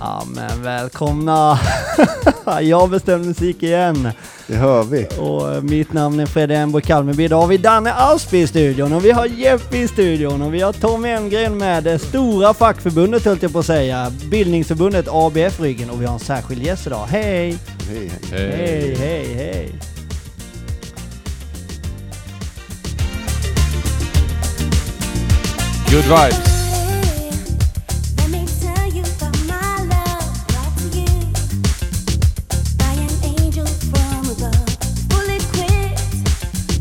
Ja men välkomna! jag bestämmer musik igen. Det hör vi. Och eh, mitt namn är Fredrik Emborg Kalmerby. Idag har vi Danne Asp i studion och vi har Jeppe i studion och vi har Tom Engren med det stora fackförbundet höll jag på att säga. Bildningsförbundet ABF ryggen och vi har en särskild gäst idag. Hej! Hej, hej. Hej, hej, hej! Good vibes.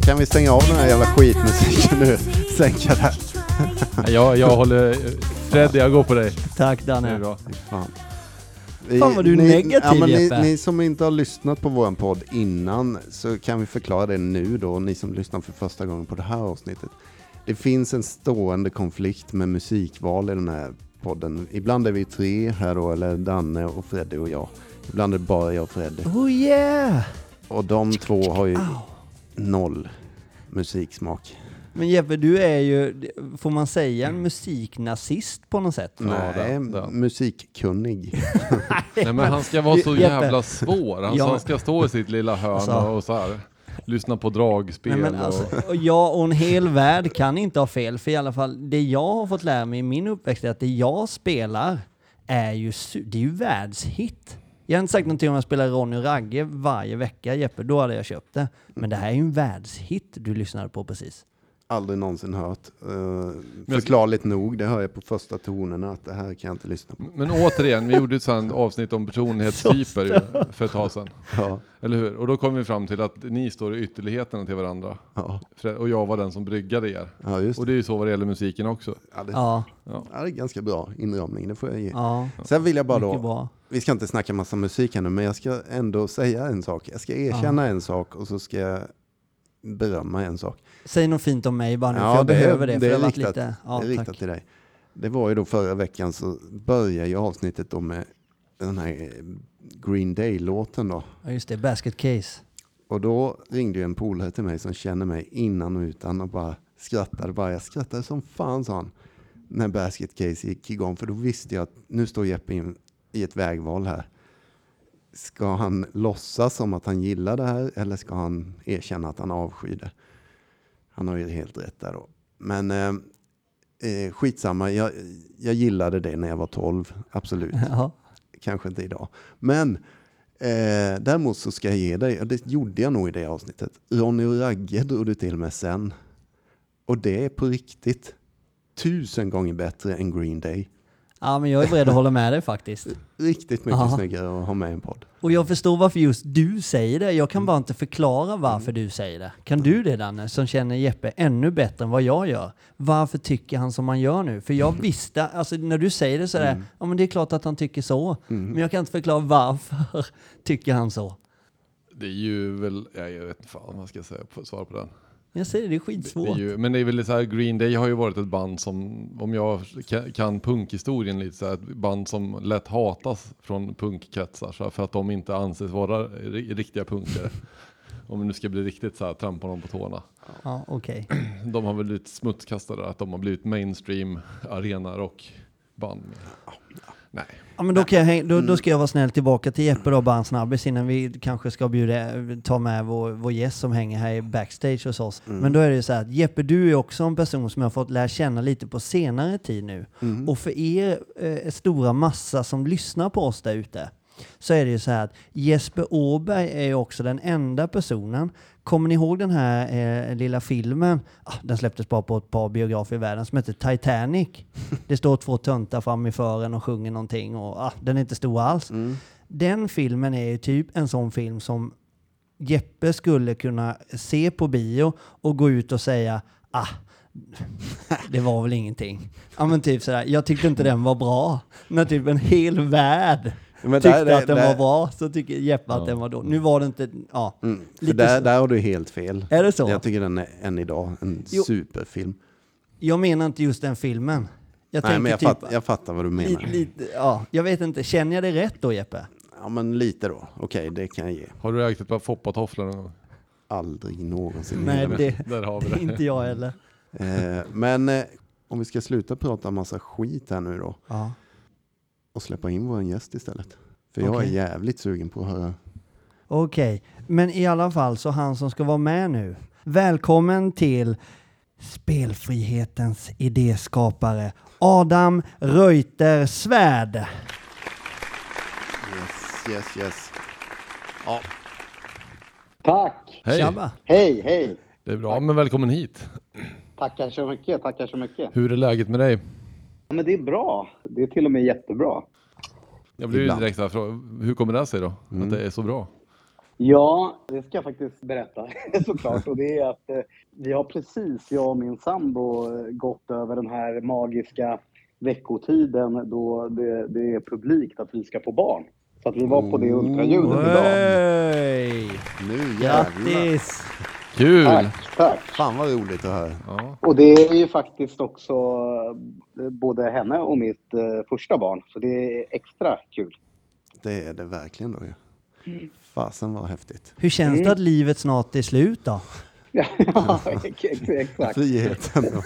Kan vi stänga av den här jävla skitmusiken nu? Sänka den. Jag, jag håller... Fred, jag går på dig. Tack Det är Danne. bra. Fan. Fan vad du är negativ, ja, men ni, Jeppe. ni som inte har lyssnat på våran podd innan så kan vi förklara det nu då, ni som lyssnar för första gången på det här avsnittet. Det finns en stående konflikt med musikval i den här podden. Ibland är vi tre här då, eller Danne och Freddy och jag. Ibland är det bara jag och Freddy. Oh yeah! Och de två har ju noll musiksmak. Men Jeppe, du är ju, får man säga, en musiknazist på något sätt? Ja, Nej, det- det. musikkunnig. Nej men han ska vara så Jeppe. jävla svår. Han, Ja, han ska stå i sitt lilla hörn Alltså. och så här. Lyssna på dragspel Nej, men och... alltså, och jag och en hel värld kan inte ha fel, för i alla fall det jag har fått lära mig i min uppväxt är att det jag spelar är ju, det är ju världshit. Jag har inte sagt någonting om jag spelar Ronny och Ragge varje vecka, Jeppe, då hade jag köpt det. Men det här är ju en världshit du lyssnade på precis. Aldrig någonsin hört. Uh, förklarligt nog, det hör jag på första tonerna att det här kan jag inte lyssna på. Men återigen, vi gjorde ett sånt avsnitt om personlighetstyper ju, för ett tag sedan. Ja, Eller hur? Och då kom vi fram till att ni står i ytterligheterna till varandra. ja, Och jag var den som bryggade er. ja just Och det. det är ju så vad det gäller musiken också. Ja, det, Ja, Ja. ja, det är ganska bra inramning, det får jag ge. ja, Sen vill jag bara då. Vi ska inte snacka massa musik här nu, men jag ska ändå säga en sak. Jag ska erkänna en sak och så ska jag berömma en sak. Säg något fint om mig bara nu, Ja, för jag det behöver det. det för är varit riktat- lite, ja, det är riktat tack. till dig. Det var ju då förra veckan så började ju avsnittet då med den här Green Day-låten då. Ja, just det, Basket Case. Och då ringde ju en polare till mig som känner mig innan och utan och bara skrattade. Bara, jag skrattade som fan sa han. När Basket Case gick igång. För då visste jag att nu står Jeppe in i ett vägval här. Ska han låtsas som att han gillar det här eller ska han erkänna att han avskyr det? Han har ju helt rätt där då. Men eh, eh, skitsamma, jag, jag gillade det när jag var 12, absolut Ja. kanske inte idag. Men eh, däremot så ska jag ge dig, och det gjorde jag nog i det avsnittet, Ronny och Ragge drog du till med sen. Och det är på riktigt tusen gånger bättre än Green Day. Ja, men jag är beredd att hålla med dig faktiskt. Riktigt mycket Ja. snyggare att ha med i en podd. Och jag förstår varför just du säger det. Jag kan bara inte förklara varför du säger det. Kan du det Danne, som känner Jeppe ännu bättre än vad jag gör? Varför tycker han som han gör nu? För jag visste, alltså när du säger det så är det, ja men det är klart att han tycker så. Men jag kan inte förklara varför tycker han så. Det är ju väl, ja, jag vet inte fan vad ska jag säga på svar på den. Jag säger det, det är Det skitsvårt. är ju, men det är väl så här, Green Day har ju varit ett band som, om jag ka- kan punkhistorien lite så här, ett band som lätt hatas från punkkretsar så här, för att de inte anses vara ri- riktiga punkare. om vi nu ska bli riktigt så här, trampa dem på tårna. Ja, okej. De har väl blivit smutskastade, att de har blivit mainstream arena rock band. Nej. Ja men då, kan jag, då, då ska jag vara snäll tillbaka till Jeppe då, bara en snabbis innan vi kanske ska bjuda, ta med vår, vår gäst som hänger här i backstage hos oss. Men då är det så här att Jeppe, du är också en person som jag har fått lära känna lite på senare tid nu. Och för er eh, stora massa som lyssnar på oss där ute så är det ju så här att Jesper Åberg är ju också den enda personen. Kommer ni ihåg den här eh, lilla filmen? Ah, den släpptes bara på ett par biografer i världen som heter Titanic. Det står två töntar fram i fören och sjunger någonting och ah, den är inte stor alls. Den filmen är ju typ en sån film som Jeppe skulle kunna se på bio och gå ut och säga ah, det var väl ingenting. Ja men typ sådär, jag tyckte inte den var bra. När typ en hel värld Men tyckte där- att den där- var bra så tycker Jeppe att den var då. Nu var det inte, ja. Mm, Lite där, där har du helt fel. Är det så? Jag tycker den är än idag en Jo. superfilm. Jag menar inte just den filmen. Jag Nej, men jag, typ, fatt, jag fattar vad du menar. lite, lite, ja, jag vet inte, känner jag det rätt då Jeppe? Ja, men lite då. Okej, det kan jag ge. Har du ägt ett par foppatofflor någon gång? Aldrig någonsin. Nej, det, Där har vi det. inte jag heller. Eh, men eh, om vi ska sluta prata massa skit här nu då. Ja. Och släppa in vår gäst istället. För jag Okej. är jävligt sugen på att höra. Okej, men i alla fall så han som ska vara med nu. Välkommen till spelfrihetens idéskapare Adam Reuter Svärd. Yes, yes, yes. Ja, Tack! Hej! Tjabba. Hej, hej! Det är bra, men välkommen hit. Tackar så mycket, tackar så mycket. Hur är läget med dig? Ja, men det är bra. Det är till och med jättebra. Jag blir ju direkt här, hur kommer det sig då? Att det är så bra? Ja, det ska jag faktiskt berätta såklart. Och det är att eh, vi har precis, jag och min sambo, eh, gått över den här magiska veckotiden då det, det är publikt att vi ska få barn. Så att vi var på det ultraljudet idag. Nu jävlar. Grattis! Kul! Tack, tack. Fan vad roligt att höra. Ja. Och det är ju faktiskt också eh, både henne och mitt eh, första barn. Så det är extra kul. Det är det verkligen då ju. Fasen var häftigt. Hur känns det att livet snart är slut då? Ja, ex- ex- exakt. Friheten då.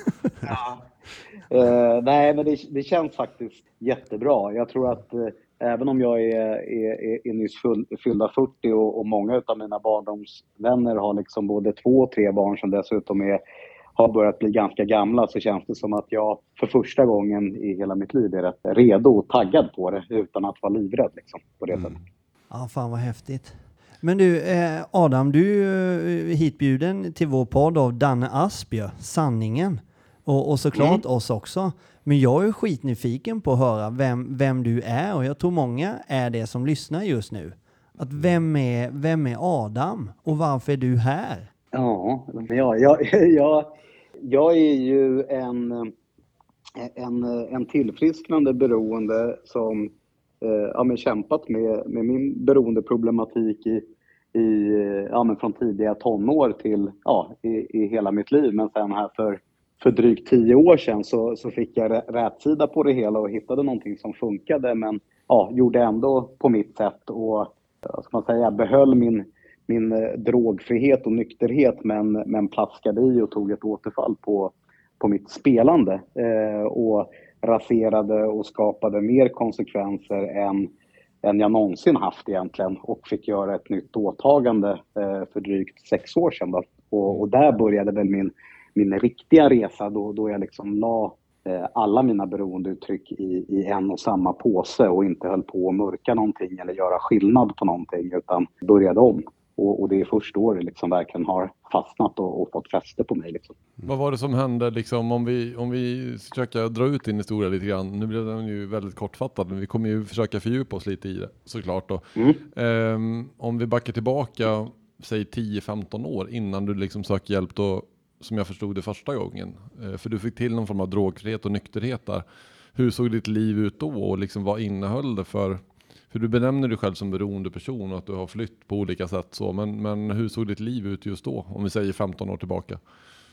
Eh, nej, men det, det känns faktiskt jättebra. Jag tror att eh, även om jag är, är, är, är nyss full, fyllda 40 och, och många av mina barndomsvänner har liksom både två och tre barn som dessutom är, har börjat bli ganska gamla så känns det som att jag för första gången i hela mitt liv är rätt redo och taggad på det utan att vara livrädd. Liksom, på det sättet. Ja, fan vad häftigt. Men du, eh, Adam, du är ju hitbjuden till vår podd av Danne Asbjö, Sanningen. Och, och såklart oss också. Men jag är skitnyfiken på att höra vem, vem du är och jag tror många är det som lyssnar just nu. Att vem är, vem är Adam och varför är du här? Ja, ja jag, jag, jag, är ju en, en, en tillfrisknande beroende som eh, ja, men kämpat med, med min beroendeproblematik i, i, ja, men från tidiga tonår till ja, i, i hela mitt liv. Men sen här för, för drygt tio år sedan så, så fick jag rätsida på det hela och hittade någonting som funkade men ja, gjorde ändå på mitt sätt och vad ska man säga, behöll min, min eh, drogfrihet och nykterhet men, men plaskade i och tog ett återfall på, på mitt spelande eh, och raserade och skapade mer konsekvenser än, än jag någonsin haft egentligen och fick göra ett nytt åtagande eh, för drygt sex år sedan. Då. Och, och där började väl min, min riktiga resa då, då jag liksom la eh, alla mina beroendeuttryck i, i en och samma påse och inte höll på att mörka någonting eller göra skillnad på någonting utan började om. Och, och det är först då det liksom verkligen har fastnat och, och fått fäste på mig. Liksom. Vad var det som hände liksom om vi, om vi försöker dra ut din historia lite grann. Nu blev den ju väldigt kortfattad men vi kommer ju försöka fördjupa oss lite i det såklart då. Mm. Ehm, om vi backar tillbaka, säg 10-15 år innan du liksom söker hjälp då, som jag förstod det första gången. Eh, för du fick till någon form av drogfrihet och nykterhet där. Hur såg ditt liv ut då och liksom vad innehöll det för för du benämner dig själv som beroendeperson och att du har flytt på olika sätt så, men, men hur såg ditt liv ut just då? Om vi säger 15 år tillbaka.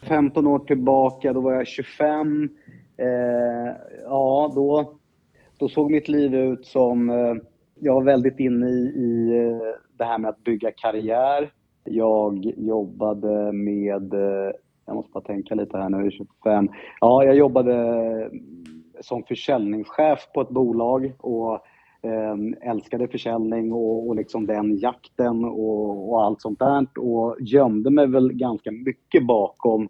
15 år tillbaka, då var jag 25. Eh, ja, då, då såg mitt liv ut som... Eh, jag var väldigt inne i, i eh, det här med att bygga karriär. Jag jobbade med... Eh, jag måste bara tänka lite här nu, 25. Ja, jag jobbade mm, som försäljningschef på ett bolag och ehm, älskade försäljning och, och liksom den jakten och, och allt sånt där. Och gömde mig väl ganska mycket bakom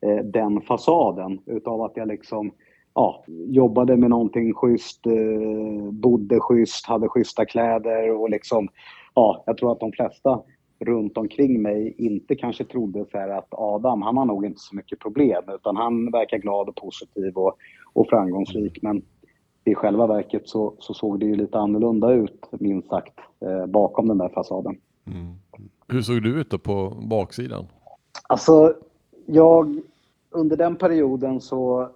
eh, den fasaden utav att jag liksom ja, jobbade med någonting schysst, eh, bodde schysst, hade schyssta kläder och liksom ja, jag tror att de flesta runt omkring mig inte kanske trodde så här att Adam, han har nog inte så mycket problem utan han verkar glad och positiv och, och framgångsrik. Men i själva verket så, så såg det ju lite annorlunda ut, minst sagt, eh, bakom den där fasaden. Hur såg du ut då på baksidan? Alltså, jag under den perioden så, eh,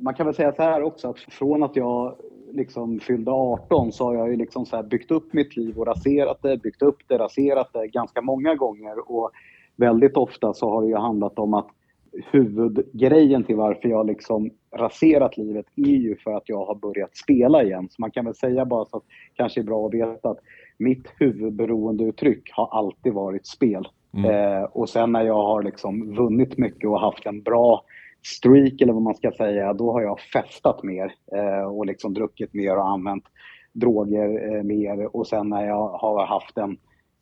man kan väl säga så här också att från att jag liksom fyllde 18 så har jag ju liksom så byggt upp mitt liv och raserat det, byggt upp det, raserat det ganska många gånger och väldigt ofta så har det ju handlat om att huvudgrejen till varför jag liksom raserat livet är ju för att jag har börjat spela igen. Så man kan väl säga bara så att kanske är bra att veta att mitt huvudberoendeuttryck har alltid varit spel. Eh, och sen när jag har liksom vunnit mycket och haft en bra streak eller vad man ska säga, då har jag festat mer eh, och liksom druckit mer och använt droger eh, mer och sen när jag har haft en,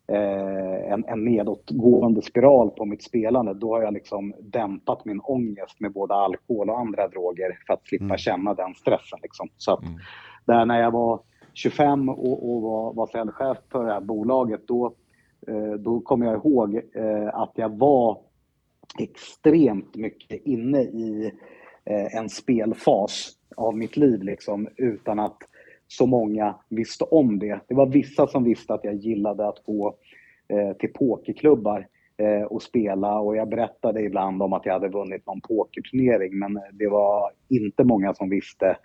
eh, en, en nedåtgående spiral på mitt spelande, då har jag liksom dämpat min ångest med både alkohol och andra droger för att slippa känna den stressen. Liksom. Så att där när jag var 25 och, och var, var säljchef för det här bolaget, då, då kommer jag ihåg att jag var extremt mycket inne i eh, en spelfas av mitt liv liksom, utan att så många visste om det. Det var vissa som visste att jag gillade att gå eh, till pokerklubbar eh, och spela och jag berättade ibland om att jag hade vunnit någon pokerturnering men det var inte många som visste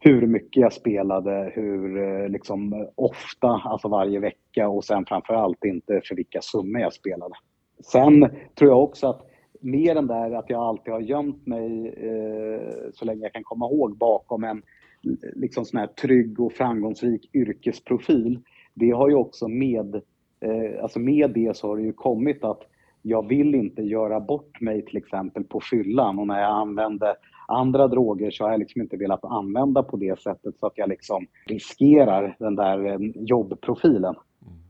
hur mycket jag spelade, hur eh, liksom, ofta, alltså varje vecka och sen framförallt inte för vilka summor jag spelade. Sen tror jag också att mer än där att jag alltid har gömt mig eh, så länge jag kan komma ihåg bakom en liksom sån här trygg och framgångsrik yrkesprofil. Det har ju också med, eh, alltså med det så har det ju kommit att jag vill inte göra bort mig till exempel på fyllan och när jag använde andra droger så har jag liksom inte velat använda på det sättet så att jag liksom riskerar den där eh, jobbprofilen.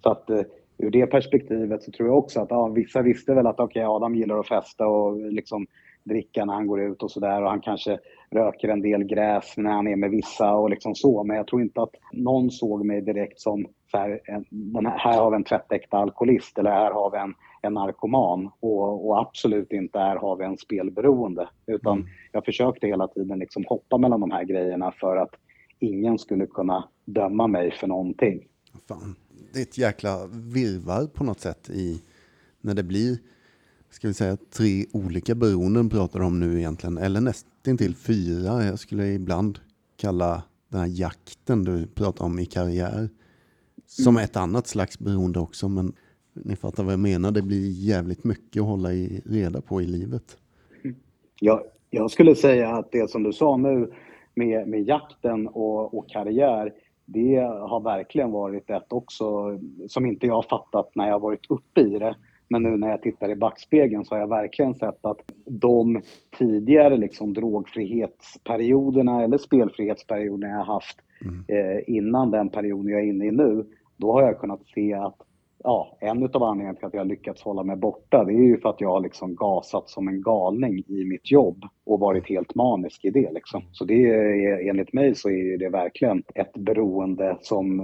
Så att eh, ur det perspektivet så tror jag också att ja, vissa visste väl att okej, Adam gillar att festa och liksom dricka när han går ut och sådär och han kanske röker en del gräs när han är med vissa och liksom så. Men jag tror inte att någon såg mig direkt som så här, en, här, här har vi en tvättäkta alkoholist eller här har vi en, en narkoman och, och absolut inte här har vi en spelberoende. Utan jag försökte hela tiden liksom hoppa mellan de här grejerna för att ingen skulle kunna döma mig för någonting. Fan. Det är ett jäkla virrvarr på något sätt i när det blir, ska vi säga tre olika beroenden pratar du om nu egentligen, eller nästan till fyra. Jag skulle ibland kalla den här jakten du pratar om i karriär som ett annat slags beroende också, men ni fattar vad jag menar. Det blir jävligt mycket att hålla i, reda på i livet. Jag, jag skulle säga att det som du sa nu med, med jakten och, och karriär, det har verkligen varit ett också som inte jag har fattat när jag har varit uppe i det. Men nu när jag tittar i backspegeln så har jag verkligen sett att de tidigare liksom drogfrihetsperioderna eller spelfrihetsperioderna jag haft eh, innan den perioden jag är inne i nu, då har jag kunnat se att ja, en av anledningarna till att jag har lyckats hålla mig borta, det är ju för att jag har liksom gasat som en galning i mitt jobb och varit helt manisk i det. Liksom. Så det är, enligt mig så är det verkligen ett beroende som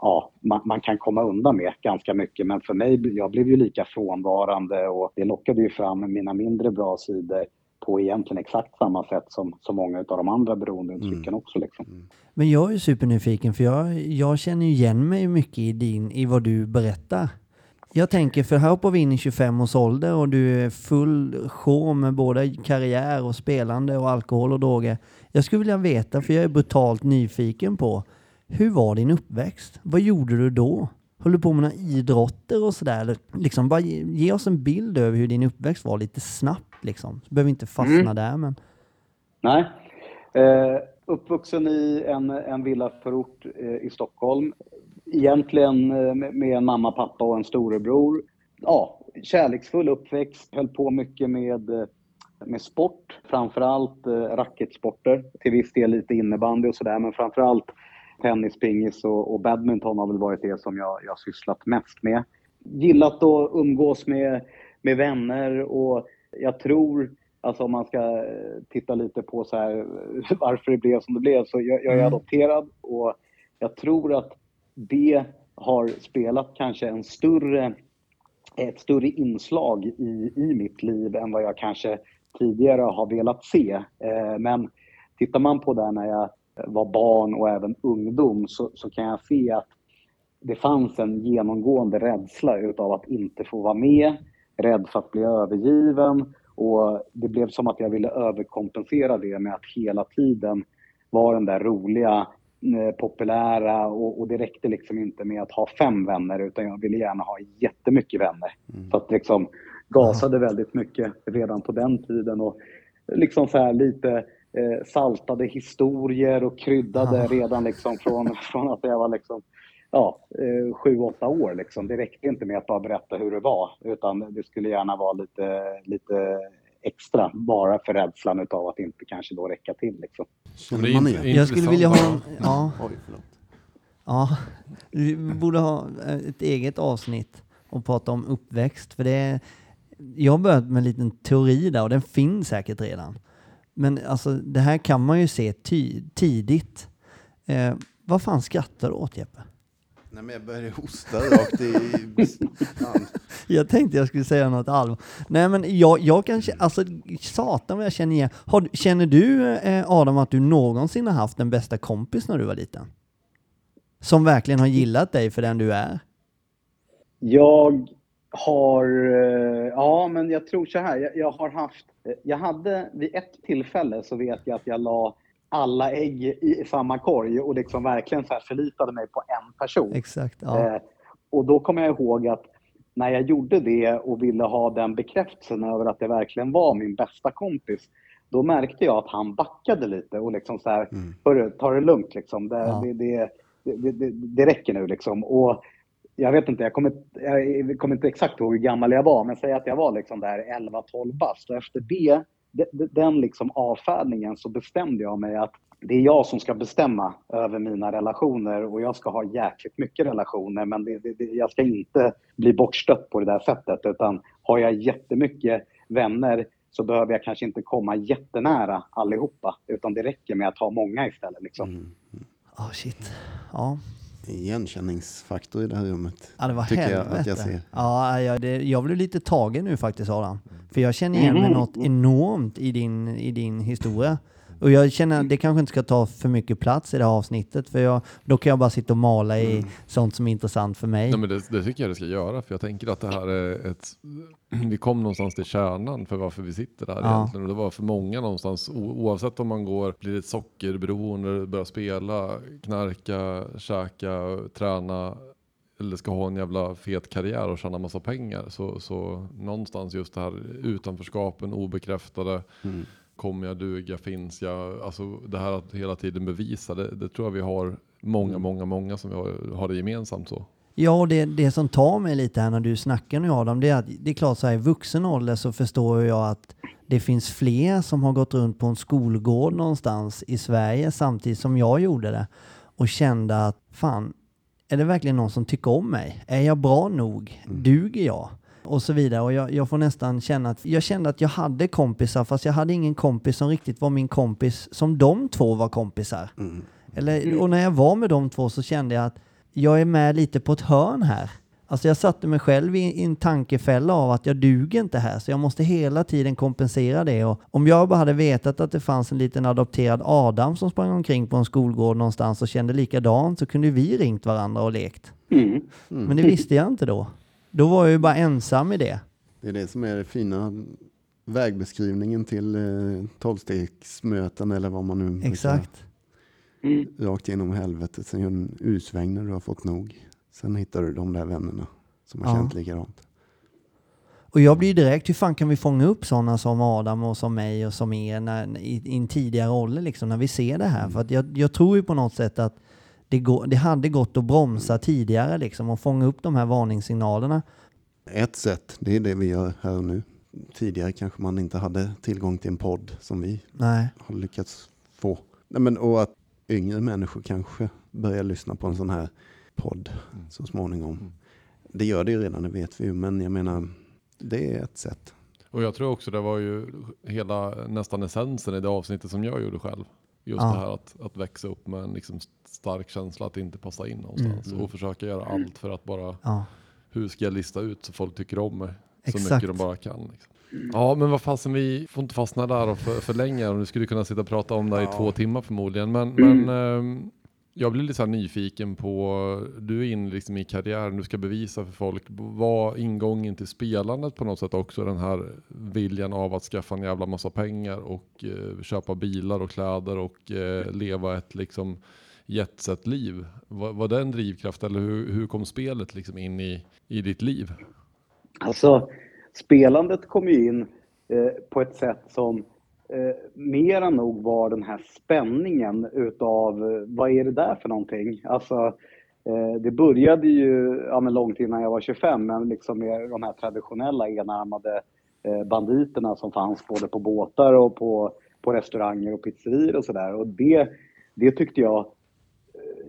ja, man, man kan komma undan med ganska mycket. Men för mig, jag blev ju lika frånvarande och det lockade ju fram mina mindre bra sidor på egentligen exakt samma sätt som, som många av de andra beroendeuttrycken också. Liksom. Men jag är supernyfiken för jag, jag känner ju igen mig mycket i, din, i vad du berättar. Jag tänker, för här hoppar vi in i 25 års ålder och du är full sjå med både karriär och spelande och alkohol och droger. Jag skulle vilja veta, för jag är brutalt nyfiken på, hur var din uppväxt? Vad gjorde du då? Höll du på med några idrotter och sådär? Eller Liksom, bara ge, ge oss en bild över hur din uppväxt var lite snabbt liksom. Så behöver inte fastna där men... Nej. Eh, uppvuxen i en, en villaförort eh, i Stockholm. Egentligen eh, med, med en mamma, pappa och en storebror. Ja, kärleksfull uppväxt. Höll på mycket med, eh, med sport. Framförallt eh, racketsporter. Till viss del lite innebandy och sådär. Men framförallt tennis, pingis och, och badminton har väl varit det som jag, jag sysslat mest med. Gillat att umgås med, med vänner och jag tror, alltså om man ska eh, titta lite på så här, varför det blev som det blev, så jag, jag är adopterad och jag tror att det har spelat kanske en större, ett större inslag i, i mitt liv än vad jag kanske tidigare har velat se. Eh, men tittar man på det när jag var barn och även ungdom så, så kan jag se att det fanns en genomgående rädsla utav att inte få vara med, rädd för att bli övergiven. Och det blev som att jag ville överkompensera det med att hela tiden vara den där roliga, eh, populära. Och, och det räckte liksom inte med att ha fem vänner utan jag ville gärna ha jättemycket vänner. Så att liksom gasade väldigt mycket redan på den tiden. Och liksom så här lite eh, saltade historier och kryddade redan liksom från, från att jag var liksom ja, eh, sju, åtta år. Liksom. Det räckte inte med att bara berätta hur det var, utan det skulle gärna vara lite, lite extra, bara för rädslan utav att inte kanske då räcka till. Liksom. Det Känner är man igen? Jag skulle vilja ha en, ja, Oj, förlåt. Ja, vi borde ha ett eget avsnitt och prata om uppväxt. För det är, jag har börjat med en liten teori där och den finns säkert redan. Men alltså det här kan man ju se ty- tidigt. Eh, vad fan skrattar du åt Jeppe? Nej, men jag började hosta rakt i... Jag tänkte jag skulle säga något allvar. Nej men jag, jag kan kä- alltså satan vad jag känner igen. Har, du- känner du eh, Adam att du någonsin har haft en bästa kompis när du var liten? Som verkligen har gillat dig för den du är? Jag har, eh, ja men jag tror så här, jag, jag har haft, jag hade vid ett tillfälle så vet jag att jag la alla ägg i samma korg och liksom verkligen så här förlitade mig på en person. Exakt, ja. Eh, och då kommer jag ihåg att när jag gjorde det och ville ha den bekräftelsen över att det verkligen var min bästa kompis, då märkte jag att han backade lite och liksom så här, hörru, ta det lugnt liksom. Det, Ja. det, det, det, det, räcker nu liksom. Och jag vet inte, jag kommer, jag kommer inte exakt ihåg hur gammal jag var, men säg att jag var liksom där 11-12 bast. Och efter det, de- de- den liksom avfärdningen så bestämde jag mig att det är jag som ska bestämma över mina relationer och jag ska ha jäkligt mycket relationer men det, det, det, jag ska inte bli bortstött på det där sättet utan har jag jättemycket vänner så behöver jag kanske inte komma jättenära allihopa utan det räcker med att ha många istället. Liksom. Oh, shit. Ja. Igenkänningsfaktor i det här rummet. Ja, det var tycker helvete. jag att jag ser. Ja, jag, det, jag blev lite tagen nu faktiskt Adam. För jag känner igen mig något enormt i din, i din historia. Och jag känner att det kanske inte ska ta för mycket plats i det här avsnittet, för jag, då kan jag bara sitta och mala i sånt som är intressant för mig. Nej, men det, det tycker jag det ska göra, för jag tänker att det här är ett... Vi kom någonstans till kärnan för varför vi sitter där Ja. egentligen. Och det var för många någonstans, oavsett om man går, blir ett sockerberoende, börjar spela, knarka, käka, träna eller ska ha en jävla fet karriär och tjäna massa pengar. Så, så någonstans just det här utanförskapen, obekräftade, kommer jag duga, finns jag? Alltså det här att hela tiden bevisa, det, det tror jag vi har många, många, många som har, har det gemensamt så. Ja, och det, det som tar mig lite här när du snackar nu Adam, det är att det är klart så här i vuxen ålder så förstår jag att det finns fler som har gått runt på en skolgård någonstans i Sverige samtidigt som jag gjorde det och kände att fan, är det verkligen någon som tycker om mig? Är jag bra nog? Duger jag? Och så vidare. Och jag, jag får nästan känna att jag kände att jag hade kompisar fast jag hade ingen kompis som riktigt var min kompis som de två var kompisar. Eller, och när jag var med de två så kände jag att jag är med lite på ett hörn här. Alltså jag satte mig själv i, i en tankefälla av att jag duger inte här, så jag måste hela tiden kompensera det. Och om jag bara hade vetat att det fanns en liten adopterad Adam som sprang omkring på en skolgård någonstans och kände likadant så kunde vi ringt varandra och lekt. Mm. Men det visste jag inte då. Då var jag ju bara ensam i det. Det är det som är det fina vägbeskrivningen till eh, tolvstegsmöten eller vad man nu Exakt. Mm. Rakt genom helvetet. Sen gör du en U-sväng när du har fått nog. Sen hittar du de där vännerna som har Ja. känt likadant. Och jag blir direkt, hur fan kan vi fånga upp sådana som Adam och som mig och som er när, i, i en tidigare ålder liksom, när vi ser det här? För att jag, jag tror ju på något sätt att det, går, det hade gått att bromsa tidigare liksom och fånga upp de här varningssignalerna. Ett sätt, det är det vi gör här och nu. Tidigare kanske man inte hade tillgång till en podd som vi Nej, har lyckats få. Nej, men, och att yngre människor kanske börjar lyssna på en sån här podd så småningom. Det gör det ju redan, det vet vi ju. Men jag menar, det är ett sätt. Och jag tror också det var ju hela nästan essensen i det avsnittet som jag gjorde själv. Just Ja. det här att, att växa upp med en liksom stark känsla att inte passa in någonstans. Och försöka göra allt för att bara, ja. hur ska jag lista ut så folk tycker om mig? Så Exakt. mycket de bara kan. Liksom. Ja men vad fasen vi får inte fastna där och för, för länge. Och nu skulle kunna sitta och prata om det här i två timmar förmodligen. Men, men ehm, jag blir lite så här nyfiken på, du är inne liksom i karriären, du ska bevisa för folk. Var ingången till spelandet på något sätt också den här viljan av att skaffa en jävla massa pengar och eh, köpa bilar och kläder och eh, leva ett liksom jetset-liv? Var, var det en drivkraft eller hur, hur kom spelet liksom in i, i ditt liv? Alltså, spelandet kom ju in eh, på ett sätt som eh, mera nog var den här spänningen utav eh, vad är det där för någonting? Alltså, eh, det började ju ja, men långt innan jag var 25, men liksom med de här traditionella enarmade eh, banditerna som fanns både på båtar och på, på restauranger och pizzerior och sådär. Och det, det tyckte jag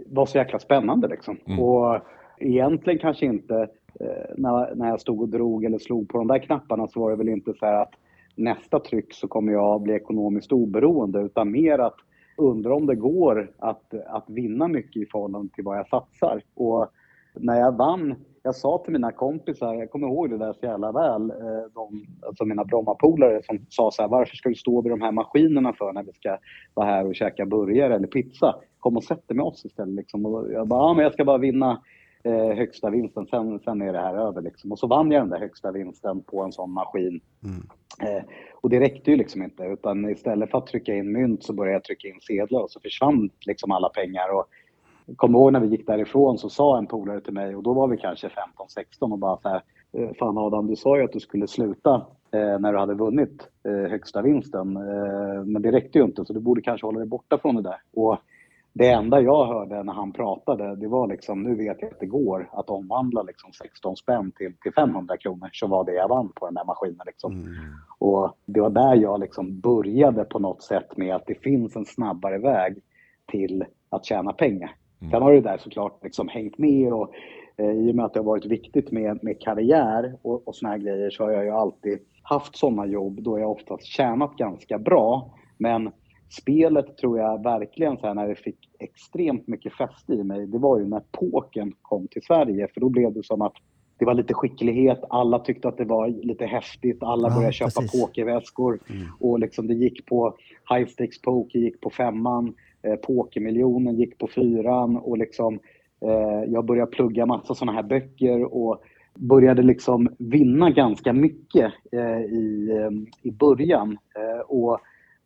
var så jäkla spännande liksom. Mm. Och egentligen kanske inte eh, när, när jag stod och drog eller slog på de där knapparna så var det väl inte så här att nästa tryck så kommer jag bli ekonomiskt oberoende utan mer att undra om det går att, att vinna mycket i förhållande till vad jag satsar. Och när jag vann, jag sa till mina kompisar, jag kommer ihåg det där så jävla väl, eh, de, alltså mina Brommapolare som sa så här, varför ska du stå vid de här maskinerna för när vi ska vara här och käka burgare eller pizza? Kom och sätt dig med oss istället. Liksom. Och jag bara, ja men jag ska bara vinna eh, högsta vinsten, sen, sen är det här över. Liksom. Och så vann jag den där högsta vinsten på en sån maskin. Eh, och det räckte ju liksom inte, utan istället för att trycka in mynt så började jag trycka in sedlar och så försvann liksom alla pengar. Och kommer ihåg när vi gick därifrån så sa en polare till mig, och då var vi kanske 15-16 och bara så här, "Eh, fan Adam, du sa ju att du skulle sluta eh, när du hade vunnit eh, högsta vinsten. Men det räckte ju inte, så du borde kanske hålla dig borta från det där. Och det enda jag hörde när han pratade, det var liksom, nu vet jag att det går att omvandla liksom 16 spänn till, till 500 kronor, så var det jag vann på den där maskinen. Liksom. Och det var där jag liksom började på något sätt med att det finns en snabbare väg till att tjäna pengar. Sen har det där såklart liksom hängt med och eh, i och med att det har varit viktigt med, med karriär och, och såna här grejer så har jag ju alltid haft sådana jobb då jag oftast tjänat ganska bra. Men spelet tror jag verkligen så här när det fick extremt mycket fäste i mig, det var ju när pokern kom till Sverige för då blev det som att det var lite skicklighet, alla tyckte att det var lite häftigt, alla Ja, började köpa precis. pokerväskor och liksom det gick på high stakes poker, gick på femman, eh, pokermiljonen gick på fyran och liksom eh, jag började plugga massa sådana här böcker och började liksom vinna ganska mycket eh, i, eh, i början eh, och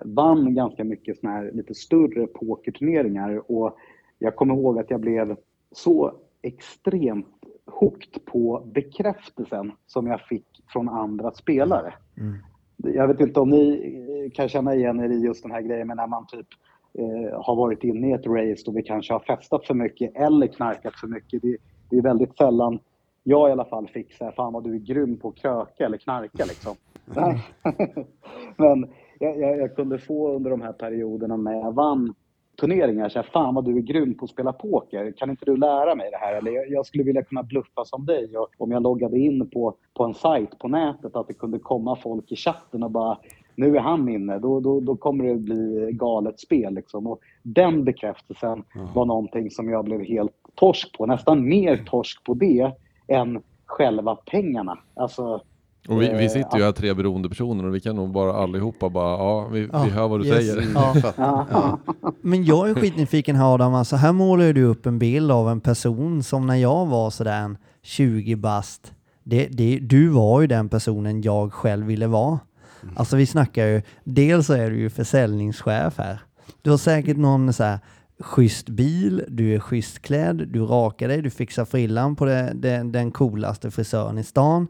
vann ganska mycket såna här lite större pokerturneringar och jag kommer ihåg att jag blev så extremt hooked på bekräftelsen som jag fick från andra spelare. Jag vet inte om ni eh, kan känna igen er i just den här grejen, men när man typ eh, har varit inne i ett race och vi kanske har festat för mycket eller knarkat för mycket. Det, det är väldigt sällan jag i alla fall fick säga fan vad du är grym på att kröka eller knarka liksom. men jag, jag, jag kunde få under de här perioderna när jag vann turneringar säga fan vad du är grym på att spela poker. Kan inte du lära mig det här? Eller jag, skulle vilja kunna bluffa som dig. Och om jag loggade in på, på en sajt på nätet att det kunde komma folk i chatten och bara nu är han inne, då, då, då kommer det bli galet spel. Liksom. Och den bekräftelsen var någonting som jag blev helt torsk på. Nästan mer torsk på det än själva pengarna. Alltså, Och vi, vi Eh, sitter ju här tre beroende personer och vi kan nog bara allihopa bara, ja vi, Ja, vi hör vad du yes. säger. Ja. ja. Men jag är skitnyfiken här Adam, alltså här målar du upp en bild av en person som när jag var sådär en 20 bast, det, det, du var ju den personen jag själv ville vara. Alltså vi snackar ju, dels så är du ju försäljningschef här. Du har säkert någon så här schysst bil, du är schysst klädd, du rakar dig, du fixar frillan på det, det, den coolaste frisören i stan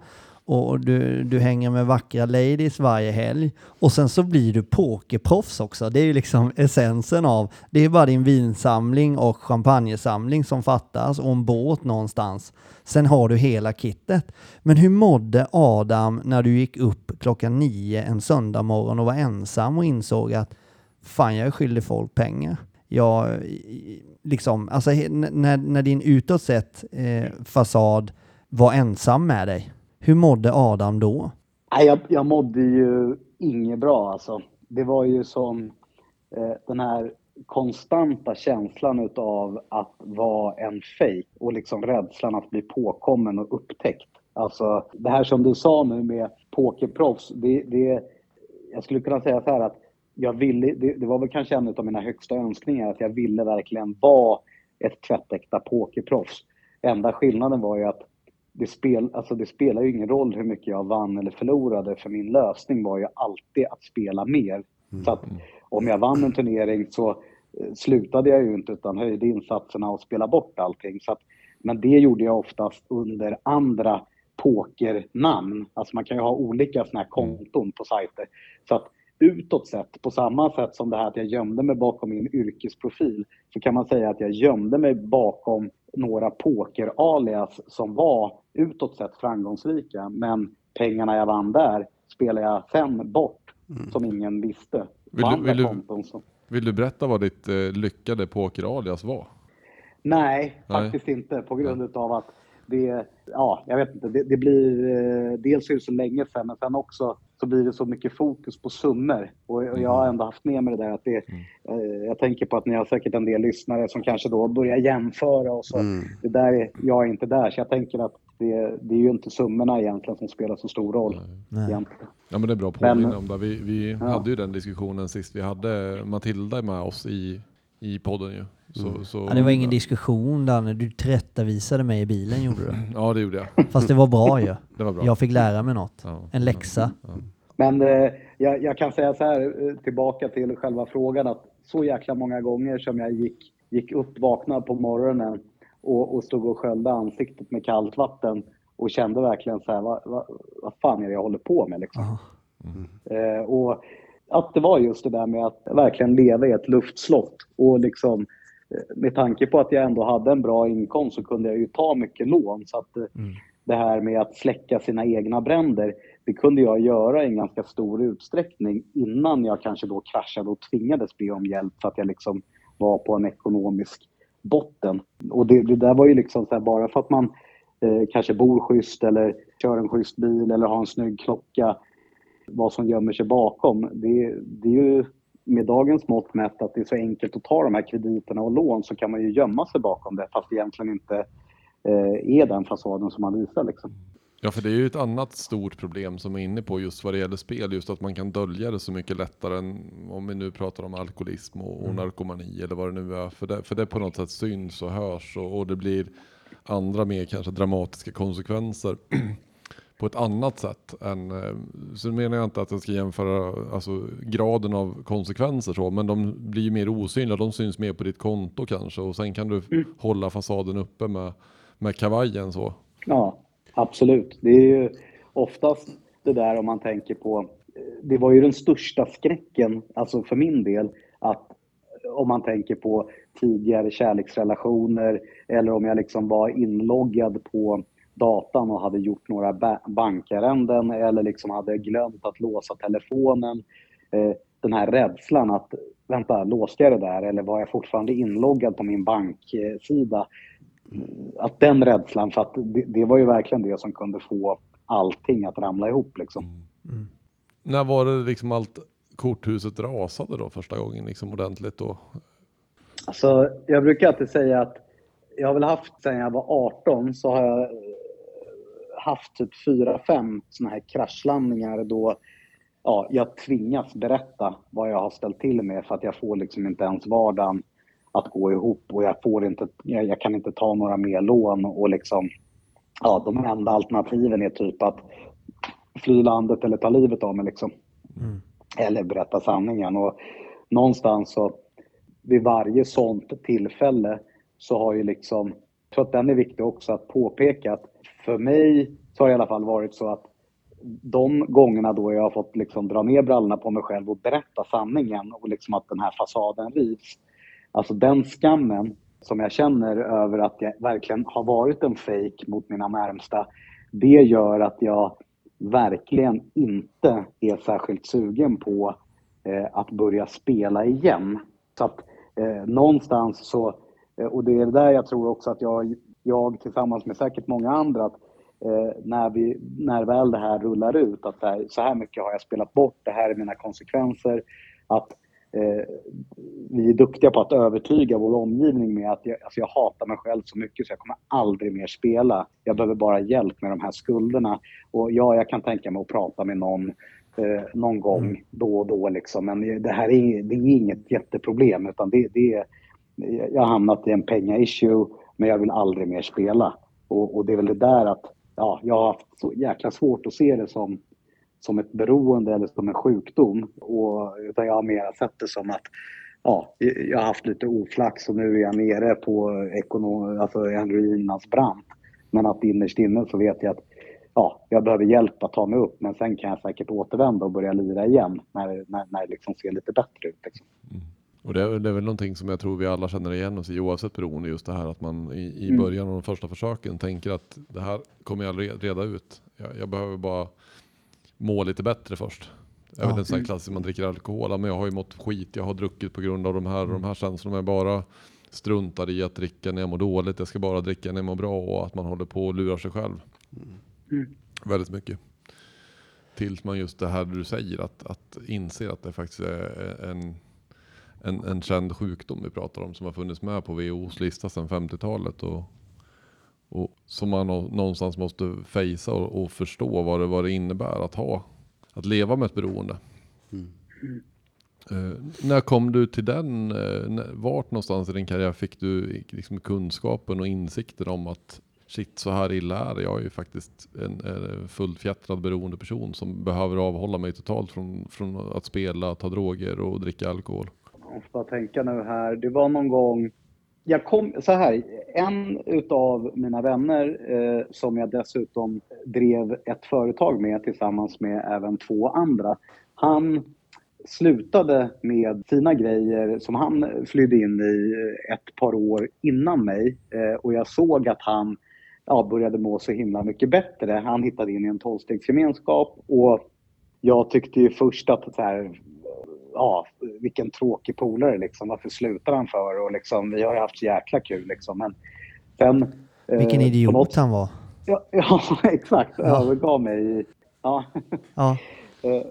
och du, du hänger med vackra ladies varje helg. Och sen så blir du pokerproffs också. Det är ju liksom essensen av, det är bara din vinsamling och champagnesamling som fattas och en båt någonstans. Sen har du hela kittet. Men hur mådde Adam när du gick upp klockan nio en söndag morgon och var ensam och insåg att fan jag är skyldig folk pengar. Jag, liksom, alltså när, när din utåt sett eh, fasad var ensam med dig, hur mådde Adam då? Jag, jag mådde ju inget bra alltså. Det var ju som eh, den här konstanta känslan utav att vara en fake och liksom rädslan att bli påkommen och upptäckt. Alltså det här som du sa nu med pokerproffs, det, det, jag skulle kunna säga så här att jag ville, det, det var väl kanske en av mina högsta önskningar att jag ville verkligen vara ett tvättäkta pokerproffs. Enda skillnaden var ju att det, spel, alltså det spelar ju ingen roll hur mycket jag vann eller förlorade för min lösning var ju alltid att spela mer. Så att om jag vann en turnering så eh, slutade jag ju inte utan höjde insatserna och spelade bort allting. Så att, men det gjorde jag oftast under andra pokernamn. Alltså man kan ju ha olika såna här konton på sajter. Så att utåt sett, på samma sätt som det här att jag gömde mig bakom min yrkesprofil, så kan man säga att jag gömde mig bakom några poker-alias som var utåt sett framgångsrika. Men pengarna jag vann där spelade jag sen bort, som ingen visste. Vill du- vill du-. Vill du berätta vad ditt eh, lyckade poker-alias var? Nej, Nej. faktiskt inte. På grund av att det, ja, jag vet inte, det, det blir, eh, dels är det så länge sedan, men sen också så blir det så mycket fokus på summor. Och, och jag har ändå haft med mig det där att det, eh, jag tänker på att ni har säkert en del lyssnare som kanske då börjar jämföra och så. Mm. Det där är, jag är inte där, så jag tänker att det, det är ju inte summorna egentligen som spelar så stor roll. Nej. Ja men det är bra att påminna om det. Vi, vi Ja. hade ju den diskussionen sist vi hade Matilda med oss i, i podden ju. Så, så, Ja, det var ingen diskussion Danne, du tillrättavisade mig i bilen gjorde du. Ja det gjorde jag. Fast det var bra ju. Det var bra. Jag fick lära mig något. Ja. En läxa. Men eh, jag, jag kan säga så här, eh, tillbaka till själva frågan, att så jäkla många gånger som jag gick, gick upp, vaknade på morgonen och, och stod och sköljde ansiktet med kallt vatten och kände verkligen så här, vad, vad, vad fan är det jag håller på med liksom? Ja. Eh, och att det var just det där med att verkligen leva i ett luftslott. Och liksom, eh, med tanke på att jag ändå hade en bra inkomst så kunde jag ju ta mycket lån. Så att eh, det här med att släcka sina egna bränder, det kunde jag göra i en ganska stor utsträckning innan jag kanske då kraschade och tvingades be om hjälp för att jag liksom var på en ekonomisk botten. Och det, det där var ju liksom så här, bara för att man eh, kanske bor schysst eller kör en schysst bil eller har en snygg klocka vad som gömmer sig bakom. Det, det är ju med dagens mått mätt att det är så enkelt att ta de här krediterna och lån så kan man ju gömma sig bakom det fast det egentligen inte eh, är den fasaden som man visar. Liksom. Ja, för det är ju ett annat stort problem som är inne på just vad det gäller spel, just att man kan dölja det så mycket lättare än om vi nu pratar om alkoholism och, och narkomani eller vad det nu är. För det, för det på något sätt syns och hörs och, och det blir andra mer kanske dramatiska konsekvenser på ett annat sätt än, eh, så menar jag inte att jag ska jämföra alltså, graden av konsekvenser så, men de blir mer osynliga, de syns mer på ditt konto kanske och sen kan du hålla fasaden uppe med, med kavajen så. Ja, absolut. Det är ju oftast det där om man tänker på... Det var ju den största skräcken, alltså för min del, att om man tänker på tidigare kärleksrelationer eller om jag liksom var inloggad på datan och hade gjort några ba- bankärenden eller liksom hade glömt att låsa telefonen. Eh, den här rädslan att, vänta, låste jag det där eller var jag fortfarande inloggad på min banksida? att den rädslan, för att det, det var ju verkligen det som kunde få allting att ramla ihop liksom. När var det liksom allt korthuset rasade då första gången liksom ordentligt då? Alltså, jag brukar alltid säga att jag har väl haft, sen jag var 18, så har jag haft typ fyra, fem såna här kraschlandningar då ja, jag tvingas berätta vad jag har ställt till med för att jag får liksom inte ens vardagen att gå ihop och jag får inte, jag, jag kan inte ta några mer lån och liksom, ja, de enda alternativen är typ att fly landet eller ta livet av mig liksom. Eller berätta sanningen och någonstans så vid varje sånt tillfälle så har ju liksom, jag tror att den är viktig också att påpeka att för mig så har det i alla fall varit så att de gångerna då jag har fått liksom dra ner brallorna på mig själv och berätta sanningen och liksom att den här fasaden rivs. Alltså den skammen som jag känner över att jag verkligen har varit en fake mot mina närmsta. Det gör att jag verkligen inte är särskilt sugen på eh, att börja spela igen. Så att eh, någonstans så, och det är där jag tror också att jag, jag tillsammans med säkert många andra, att eh, när, vi, när väl det här rullar ut, att här, så här mycket har jag spelat bort, det här är mina konsekvenser, att eh, vi är duktiga på att övertyga vår omgivning med att jag, alltså jag hatar mig själv så mycket så jag kommer aldrig mer spela. Jag behöver bara hjälp med de här skulderna. Och ja, jag kan tänka mig att prata med någon eh, någon gång då och då liksom. Men det här är, det är inget jätteproblem utan det, det är, jag har hamnat i en penga-issue men jag vill aldrig mer spela. Och, och det är väl det där att ja, jag har haft så jäkla svårt att se det som som ett beroende eller som en sjukdom. Och, utan jag har mer sett det som att ja, jag har haft lite oflax och nu är jag nere på ekonom, alltså en ruinans brant. Men att innerst inne så vet jag att ja, jag behöver hjälp att ta mig upp men sen kan jag säkert återvända och börja lira igen när, när, när det liksom ser lite bättre ut. Liksom. Mm. Och det är, det är väl någonting som jag tror vi alla känner igen oss i oavsett beroende. Just det här att man i, i Mm. början av de första försöken tänker att det här kommer jag reda ut. Jag, jag behöver bara må lite bättre först. Jag vet Ja. en sån här klassisk man dricker alkohol. Ja, Men jag har ju mått skit, jag har druckit på grund av de här och de här känslorna. Jag bara struntar i att dricka när jag mår dåligt. Jag ska bara dricka när jag mår bra och att man håller på och lurar sig själv. Väldigt mycket. Tills man just det här du säger, att, att inse att det faktiskt är en, en, en känd sjukdom vi pratar om som har funnits med på WHOs lista sedan 50-talet. Och, och som man nå- någonstans måste fejsa och, och förstå vad det, vad det innebär att ha, att leva med ett beroende. Eh, när kom du till den, när- vart någonstans i din karriär fick du liksom kunskapen och insikten om att shit så här illa är det. Jag är ju faktiskt en, en fullfjättrad beroende person som behöver avhålla mig totalt från, från att spela, ta droger och dricka alkohol. Jag får bara tänka nu här. Det var någon gång... Jag kom, så här, en utav mina vänner eh, som jag dessutom drev ett företag med tillsammans med även två andra. Han slutade med sina grejer som han flydde in i eh, ett par år innan mig. Eh, och jag såg att han ja, började må så himla mycket bättre. Han hittade in i en tolvstegsgemenskap och jag tyckte ju först att så här, ja, vilken tråkig polare liksom. Varför slutar han för? Och liksom, vi har ju haft så jäkla kul liksom. Men sen... eh, Vilken på idiot något- han var. Ja, ja exakt. Ja. Övergav mig. Ja. Ja, Eh,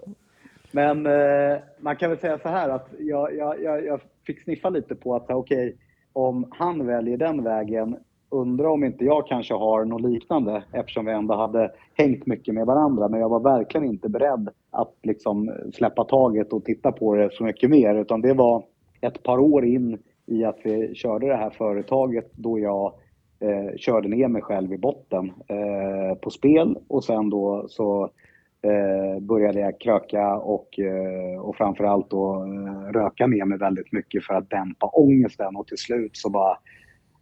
Men eh, man kan väl säga så här att jag, jag, jag, jag fick sniffa lite på att okej, om han väljer den vägen, undrar om inte jag kanske har något liknande eftersom vi ändå hade hängt mycket med varandra. Men jag var verkligen inte beredd att liksom släppa taget och titta på det så mycket mer. Utan det var ett par år in i att vi körde det här företaget då jag eh, körde ner mig själv i botten eh, på spel och sen då så eh, började jag kröka och, eh, och framförallt då eh, röka ner mig väldigt mycket för att dämpa ångesten och till slut så bara,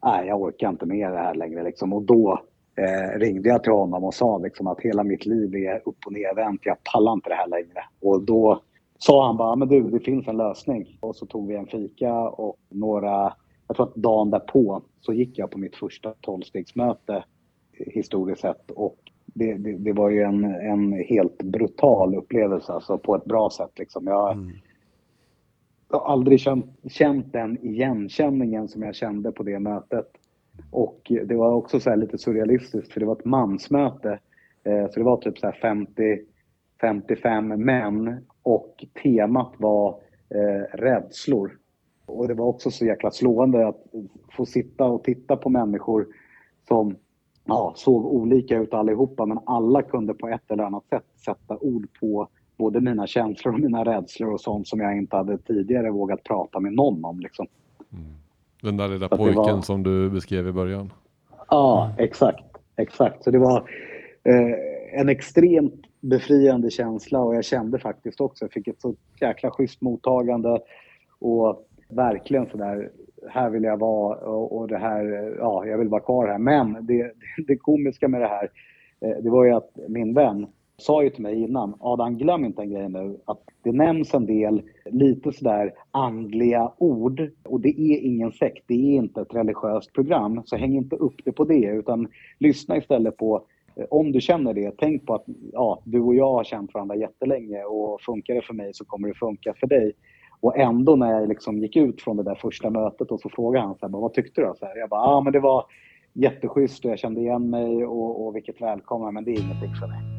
nej jag orkar inte med det här längre liksom. Och då eh, ringde jag till honom och sa liksom att hela mitt liv är upp och nervänt, jag pallar inte det här längre. Och då sa han bara, men du det finns en lösning. Och så tog vi en fika och några, jag tror att dagen därpå så gick jag på mitt första tolvstegsmöte historiskt sett och det, det, det var ju en, en helt brutal upplevelse, alltså på ett bra sätt. Liksom. Jag, jag har aldrig känt, känt den igenkänningen som jag kände på det mötet. Och det var också så här lite surrealistiskt, för det var ett mansmöte. Eh, så det var typ så här 50, 55 män och temat var eh, rädslor. Och det var också så jäkla slående att få sitta och titta på människor som ja, såg olika ut allihopa, men alla kunde på ett eller annat sätt sätta ord på både mina känslor och mina rädslor och sånt som jag inte hade tidigare vågat prata med någon om. Liksom. Mm. Den där lilla pojken var- som du beskrev i början. Ja, exakt. Exakt. Så det var eh, en extremt befriande känsla och jag kände faktiskt också, jag fick ett så jäkla schysst mottagande och verkligen sådär, här vill jag vara och, och det här, ja, jag vill vara kvar här. Men det, det komiska med det här, eh, det var ju att min vän sa ju till mig innan, Adam glöm inte en grej nu, att det nämns en del lite sådär andliga ord och det är ingen sekt, det är inte ett religiöst program, så häng inte upp det på det utan lyssna istället på eh, om du känner det, tänk på att ja, du och jag har känt varandra jättelänge och funkar det för mig så kommer det funka för dig. Och ändå när jag liksom gick ut från det där första mötet och så frågade han så här, vad tyckte du? då?" Så här, jag bara, ja ah, men det var jätteschysst och jag kände igen mig och, och vilket välkomna men det är ingenting för mig.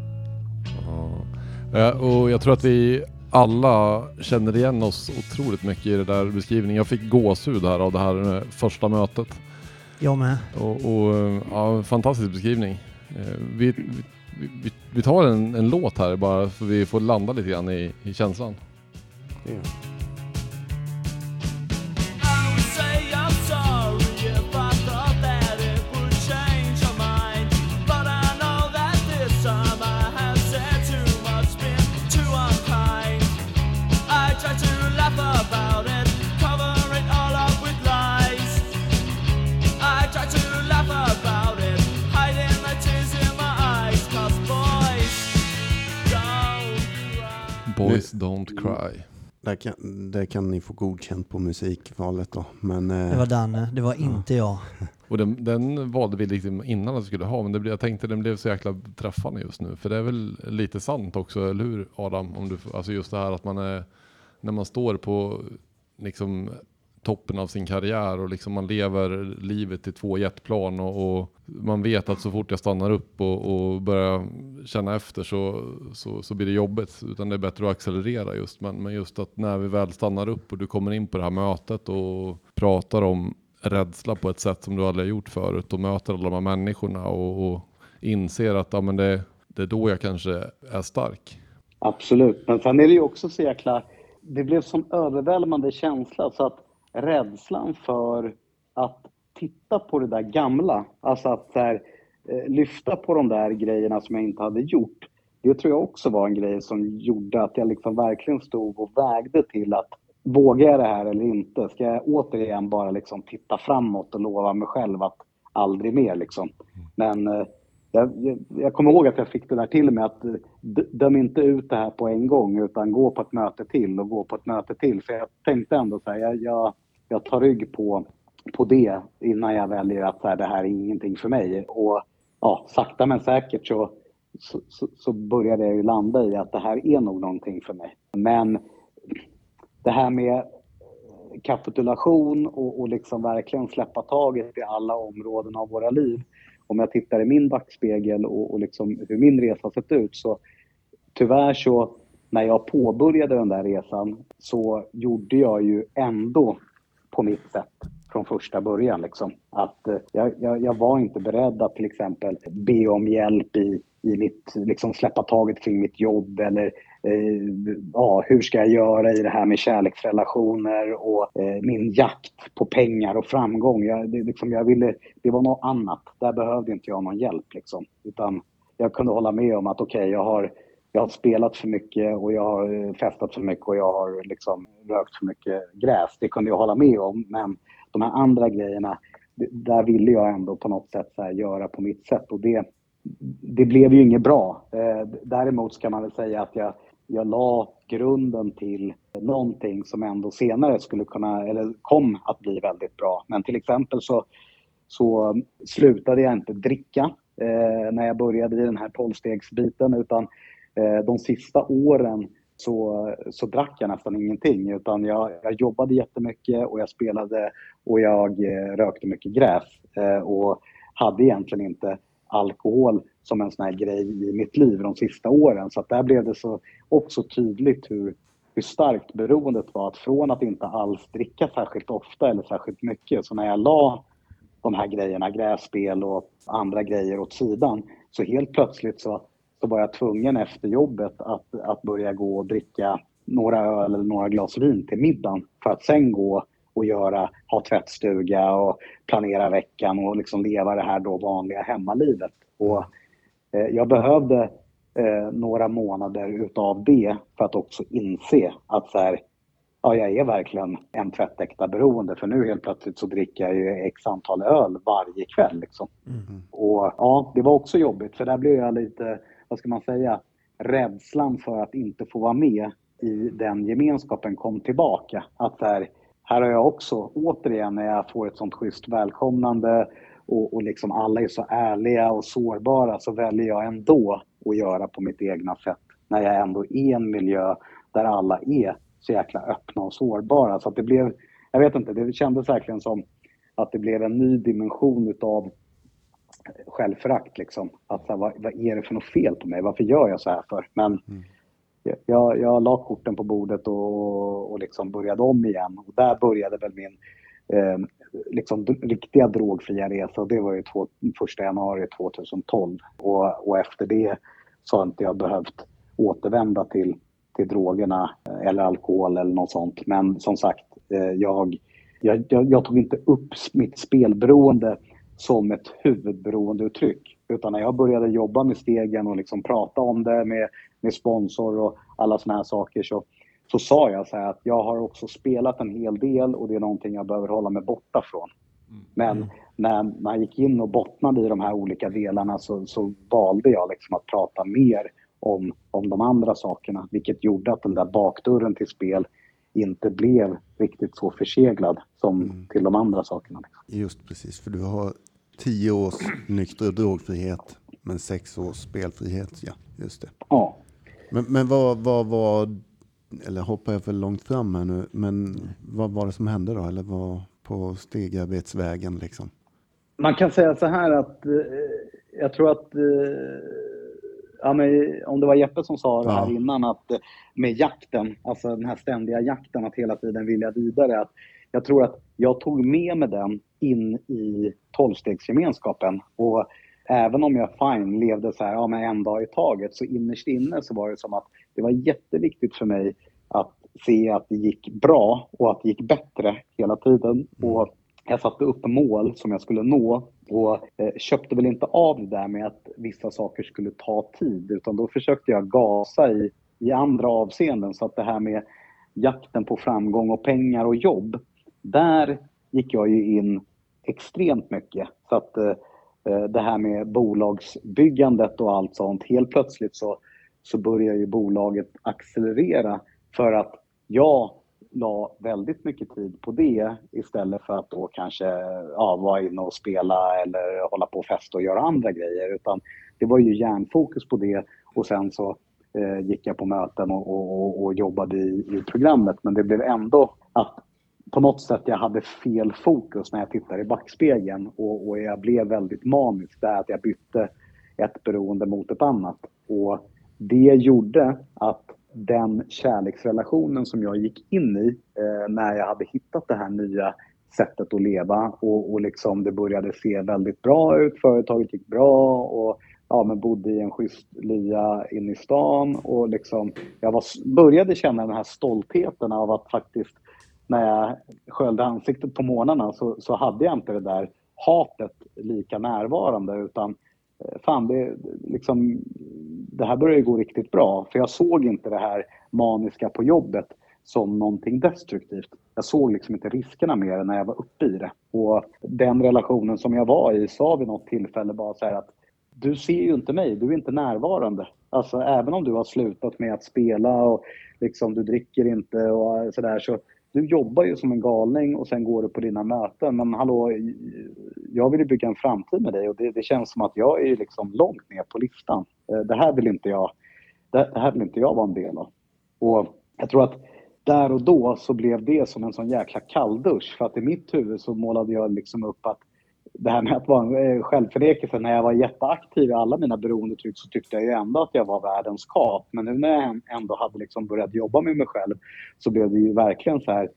Ja, och jag tror att vi alla känner igen oss otroligt mycket i det där beskrivningen. Jag fick gåshud här av det här eh, första mötet. jag med. Och, och eh, ja, fantastisk beskrivning. Eh, Vi, vi, vi, tar en, en låt här bara så vi får landa lite grann i, i känslan. Det Boys don't cry. Där kan, där kan ni få godkänt på musikvalet då. Men eh, Det var Danne, det var inte jag. Och den, den valde vi liksom innan att vi skulle ha, men det, jag tänkte den blev så jäkla träffande just nu. För det är väl lite sant också, eller hur Adam? Om du, alltså just det här att man är, när man står på liksom toppen av sin karriär och liksom man lever livet i två jetplan och, och man vet att så fort jag stannar upp och, och börjar känna efter så, så, så blir det jobbigt. Utan det är bättre att accelerera just. Men, men just att när vi väl stannar upp och du kommer in på det här mötet och pratar om rädsla på ett sätt som du aldrig har gjort förut och möter alla de här människorna och, och inser att ja, men det, det är då jag kanske är stark. Absolut, men sen är det ju också så jäkla... Det blev som överväldigande känsla så att rädslan för att titta på det där gamla, alltså att här, eh, lyfta på de där grejerna som jag inte hade gjort. Det tror jag också var en grej som gjorde att jag liksom verkligen stod och vägde till att vågar jag det här eller inte? Ska jag återigen bara liksom titta framåt och lova mig själv att aldrig mer liksom? Men eh, jag, jag, jag kommer ihåg att jag fick det där till mig att eh, döm inte ut det här på en gång utan gå på ett möte till och gå på ett möte till. För jag tänkte ändå så här, jag, jag, jag tar rygg på, på det innan jag väljer att så här, det här är ingenting för mig. Och ja, sakta men säkert så, så, så, så började jag ju landa i att det här är nog någonting för mig. Men det här med eh, kapitulation och, och liksom verkligen släppa taget i alla områden av våra liv. Om jag tittar i min backspegel och, och liksom hur min resa har sett ut så tyvärr så när jag påbörjade den där resan så gjorde jag ju ändå på mitt sätt från första början. Liksom. Att, eh, jag, jag, jag var inte beredd att till exempel be om hjälp i, i mitt, liksom släppa taget kring mitt jobb eller Eh, ja, hur ska jag göra i det här med kärleksrelationer och eh, min jakt på pengar och framgång. Jag, det, liksom, jag ville, det var något annat. Där behövde inte jag någon hjälp. Liksom. Utan jag kunde hålla med om att okej, jag, har, jag har spelat för mycket och jag har eh, festat för mycket och jag har liksom rökt för mycket gräs. Det kunde jag hålla med om. Men de här andra grejerna, det, där ville jag ändå på något sätt här, göra på mitt sätt. Och det, det blev ju inget bra. Eh, däremot ska man väl säga att jag, jag la grunden till någonting som ändå senare skulle kunna, eller kom att bli väldigt bra. Men till exempel så, så slutade jag inte dricka eh, när jag började i den här tolvstegsbiten utan eh, de sista åren så, så drack jag nästan ingenting utan jag, jag jobbade jättemycket och jag spelade och jag eh, rökte mycket gräs eh, och hade egentligen inte alkohol som en sån här grej i mitt liv de sista åren. Så att där blev det så också tydligt hur, hur starkt beroendet var. Att från att inte alls dricka särskilt ofta eller särskilt mycket, så när jag la de här grejerna, grässpel och andra grejer åt sidan, så helt plötsligt så, så var jag tvungen efter jobbet att, att börja gå och dricka några öl eller några glas vin till middagen för att sen gå och göra, ha tvättstuga och planera veckan och liksom leva det här då vanliga hemmalivet. Och jag behövde eh, några månader utav det för att också inse att så här, ja, jag är verkligen en tvättäkta beroende för nu helt plötsligt så dricker jag ju x antal öl varje kväll. Liksom. Och ja, det var också jobbigt för där blev jag lite, vad ska man säga, rädslan för att inte få vara med i den gemenskapen kom tillbaka. Att så här, här har jag också, återigen när jag får ett sånt schysst välkomnande och, och liksom alla är så ärliga och sårbara så väljer jag ändå att göra på mitt egna sätt. När jag ändå är i en miljö där alla är så jäkla öppna och sårbara. Så att det blev, jag vet inte, det kändes verkligen som att det blev en ny dimension utav självförakt liksom. Att så här, vad, vad är det för något fel på mig? Varför gör jag så här för? Men jag, jag, jag la korten på bordet och, och liksom började om igen. Och där började väl min eh, liksom, riktiga drogfria resa. Det var ju två, 1 januari 2012. Och, och efter det så har inte jag behövt återvända till, till drogerna eh, eller alkohol eller något sånt. Men som sagt, eh, jag, jag, jag, jag tog inte upp mitt spelberoende som ett huvudberoendeuttryck. Utan när jag började jobba med stegen och liksom prata om det med, med sponsor och alla såna här saker så, så sa jag så här att jag har också spelat en hel del och det är någonting jag behöver hålla mig borta från. Men när man gick in och bottnade i de här olika delarna så, så valde jag liksom att prata mer om, om de andra sakerna. Vilket gjorde att den där bakdörren till spel inte blev riktigt så förseglad som till de andra sakerna. Liksom. Just precis, för du har tio års nykter och drogfrihet, men sex års spelfrihet. Ja, just det. Ja. Men, men vad, vad var eller hoppar jag för långt fram här nu, men vad var det som hände då? Eller vad på stegarbetsvägen liksom? Man kan säga så här att eh, jag tror att, eh, ja, men, om det var Jeppe som sa det här Ja. innan, att eh, med jakten, alltså den här ständiga jakten att hela tiden vilja vidare, att jag tror att jag tog med mig den in i tolvstegsgemenskapen och även om jag fine levde så här, ja men en dag i taget, så innerst inne så var det som att det var jätteviktigt för mig att se att det gick bra och att det gick bättre hela tiden. Och jag satte upp mål som jag skulle nå och eh, köpte väl inte av det där med att vissa saker skulle ta tid utan då försökte jag gasa i, i andra avseenden så att det här med jakten på framgång och pengar och jobb, där gick jag ju in extremt mycket. Så att eh, eh, det här med bolagsbyggandet och allt sånt, helt plötsligt så, så börjar ju bolaget accelerera för att jag la väldigt mycket tid på det istället för att då kanske ja, vara inne och spela eller hålla på och festa och göra andra grejer. Utan det var ju järnfokus på det och sen så eh, gick jag på möten och, och, och, och jobbade i, i programmet. Men det blev ändå att på något sätt jag hade fel fokus när jag tittade i backspegeln och, och jag blev väldigt manisk där att jag bytte ett beroende mot ett annat. Och det gjorde att den kärleksrelationen som jag gick in i eh, när jag hade hittat det här nya sättet att leva och, och liksom det började se väldigt bra ut, företaget gick bra och ja, men bodde i en schysst lya inne i stan och liksom jag var, började känna den här stoltheten av att faktiskt när jag sköljde ansiktet på morgnarna så, så hade jag inte det där hatet lika närvarande utan fan, det, liksom, det här börjar ju gå riktigt bra. För jag såg inte det här maniska på jobbet som någonting destruktivt. Jag såg liksom inte riskerna med det när jag var uppe i det. Och den relationen som jag var i sa vid något tillfälle bara så här att du ser ju inte mig, du är inte närvarande. Alltså även om du har slutat med att spela och liksom du dricker inte och sådär så du jobbar ju som en galning och sen går du på dina möten. Men hallå, jag vill ju bygga en framtid med dig och det, det känns som att jag är ju liksom långt ner på listan. Eh, det här vill inte jag, det, det här vill inte jag vara en del av. Och jag tror att där och då så blev det som en sån jäkla kalldusch. För att i mitt huvud så målade jag liksom upp att det här med att vara en eh, självförnekelse, när jag var jätteaktiv i alla mina beroendetryck så tyckte jag ju ändå att jag var världens kap. Men nu när jag ändå hade liksom börjat jobba med mig själv så blev det ju verkligen så här,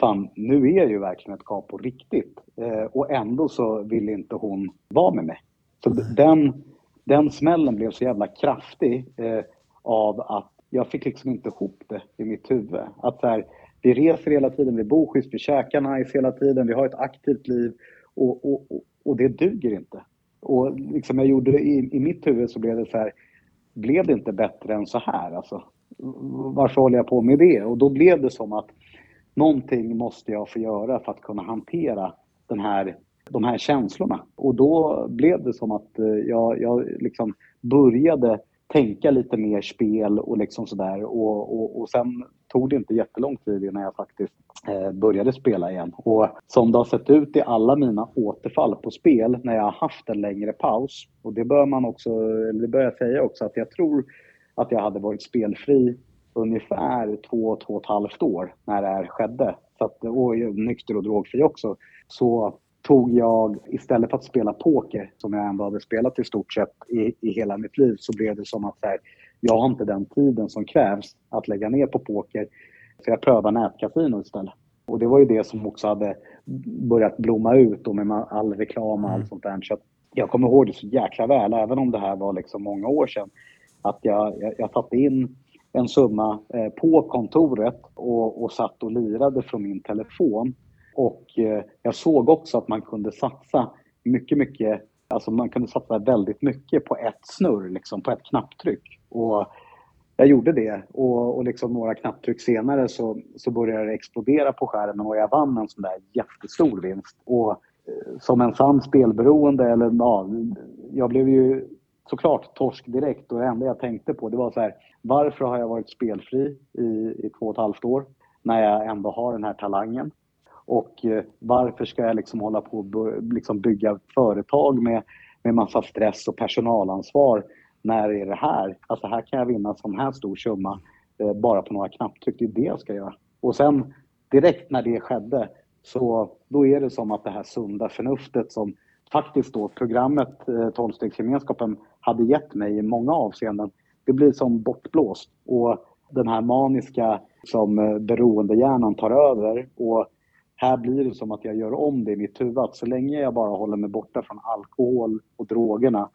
fan nu är jag ju verkligen ett kap på riktigt. Eh, och ändå så ville inte hon vara med mig. Så den, den smällen blev så jävla kraftig eh, av att jag fick liksom inte ihop det i mitt huvud. Att så här, vi reser hela tiden, vi bor schysst, vi käkar nice hela tiden, vi har ett aktivt liv och, och, och, och det duger inte. Och liksom jag gjorde det i, i mitt huvud så blev det så här, blev det inte bättre än så här? Alltså, varför håller jag på med det? Och då blev det som att någonting måste jag få göra för att kunna hantera den här, de här känslorna. Och då blev det som att eh, jag, jag liksom började tänka lite mer spel och liksom sådär. Och, och, och sen tog det inte jättelång tid innan jag faktiskt Eh, började spela igen. Och som det har sett ut i alla mina återfall på spel när jag har haft en längre paus. Och det bör man också, eller det bör jag säga också, att jag tror att jag hade varit spelfri ungefär två, två och ett halvt år när det här skedde. Så att, och nykter och drogfri också. Så tog jag, istället för att spela poker, som jag ändå hade spelat i stort sett i, i hela mitt liv, så blev det som att här, jag har inte den tiden som krävs att lägga ner på poker. Så jag prövar nätkasino istället. Och det var ju det som också hade börjat blomma ut och med all reklam och allt sånt där. Så jag kommer ihåg det så jäkla väl, även om det här var liksom många år sedan. Att jag, jag, jag satte in en summa eh, på kontoret och, och satt och lirade från min telefon. Och eh, jag såg också att man kunde satsa mycket, mycket, alltså man kunde satsa väldigt mycket på ett snurr, liksom på ett knapptryck. Och jag gjorde det och, och liksom några knapptryck senare så, så började det explodera på skärmen och jag vann en sån där jättestor vinst. Och eh, som en sann spelberoende, eller ja, jag blev ju såklart torsk direkt och det enda jag tänkte på det var så här, varför har jag varit spelfri i, i två och ett halvt år när jag ändå har den här talangen? Och eh, varför ska jag liksom hålla på och liksom bygga företag med, med massa stress och personalansvar när är det här? Alltså här kan jag vinna en sån här stor summa eh, bara på några knapptryck. Det är det jag ska göra. Och sen direkt när det skedde så då är det som att det här sunda förnuftet som faktiskt då programmet eh, 12-stegsgemenskapen hade gett mig i många avseenden, det blir som bortblåst. Och den här maniska som eh, beroendehjärnan tar över och här blir det som att jag gör om det i mitt huvud. Att så länge jag bara håller mig borta från alkohol och drogerna,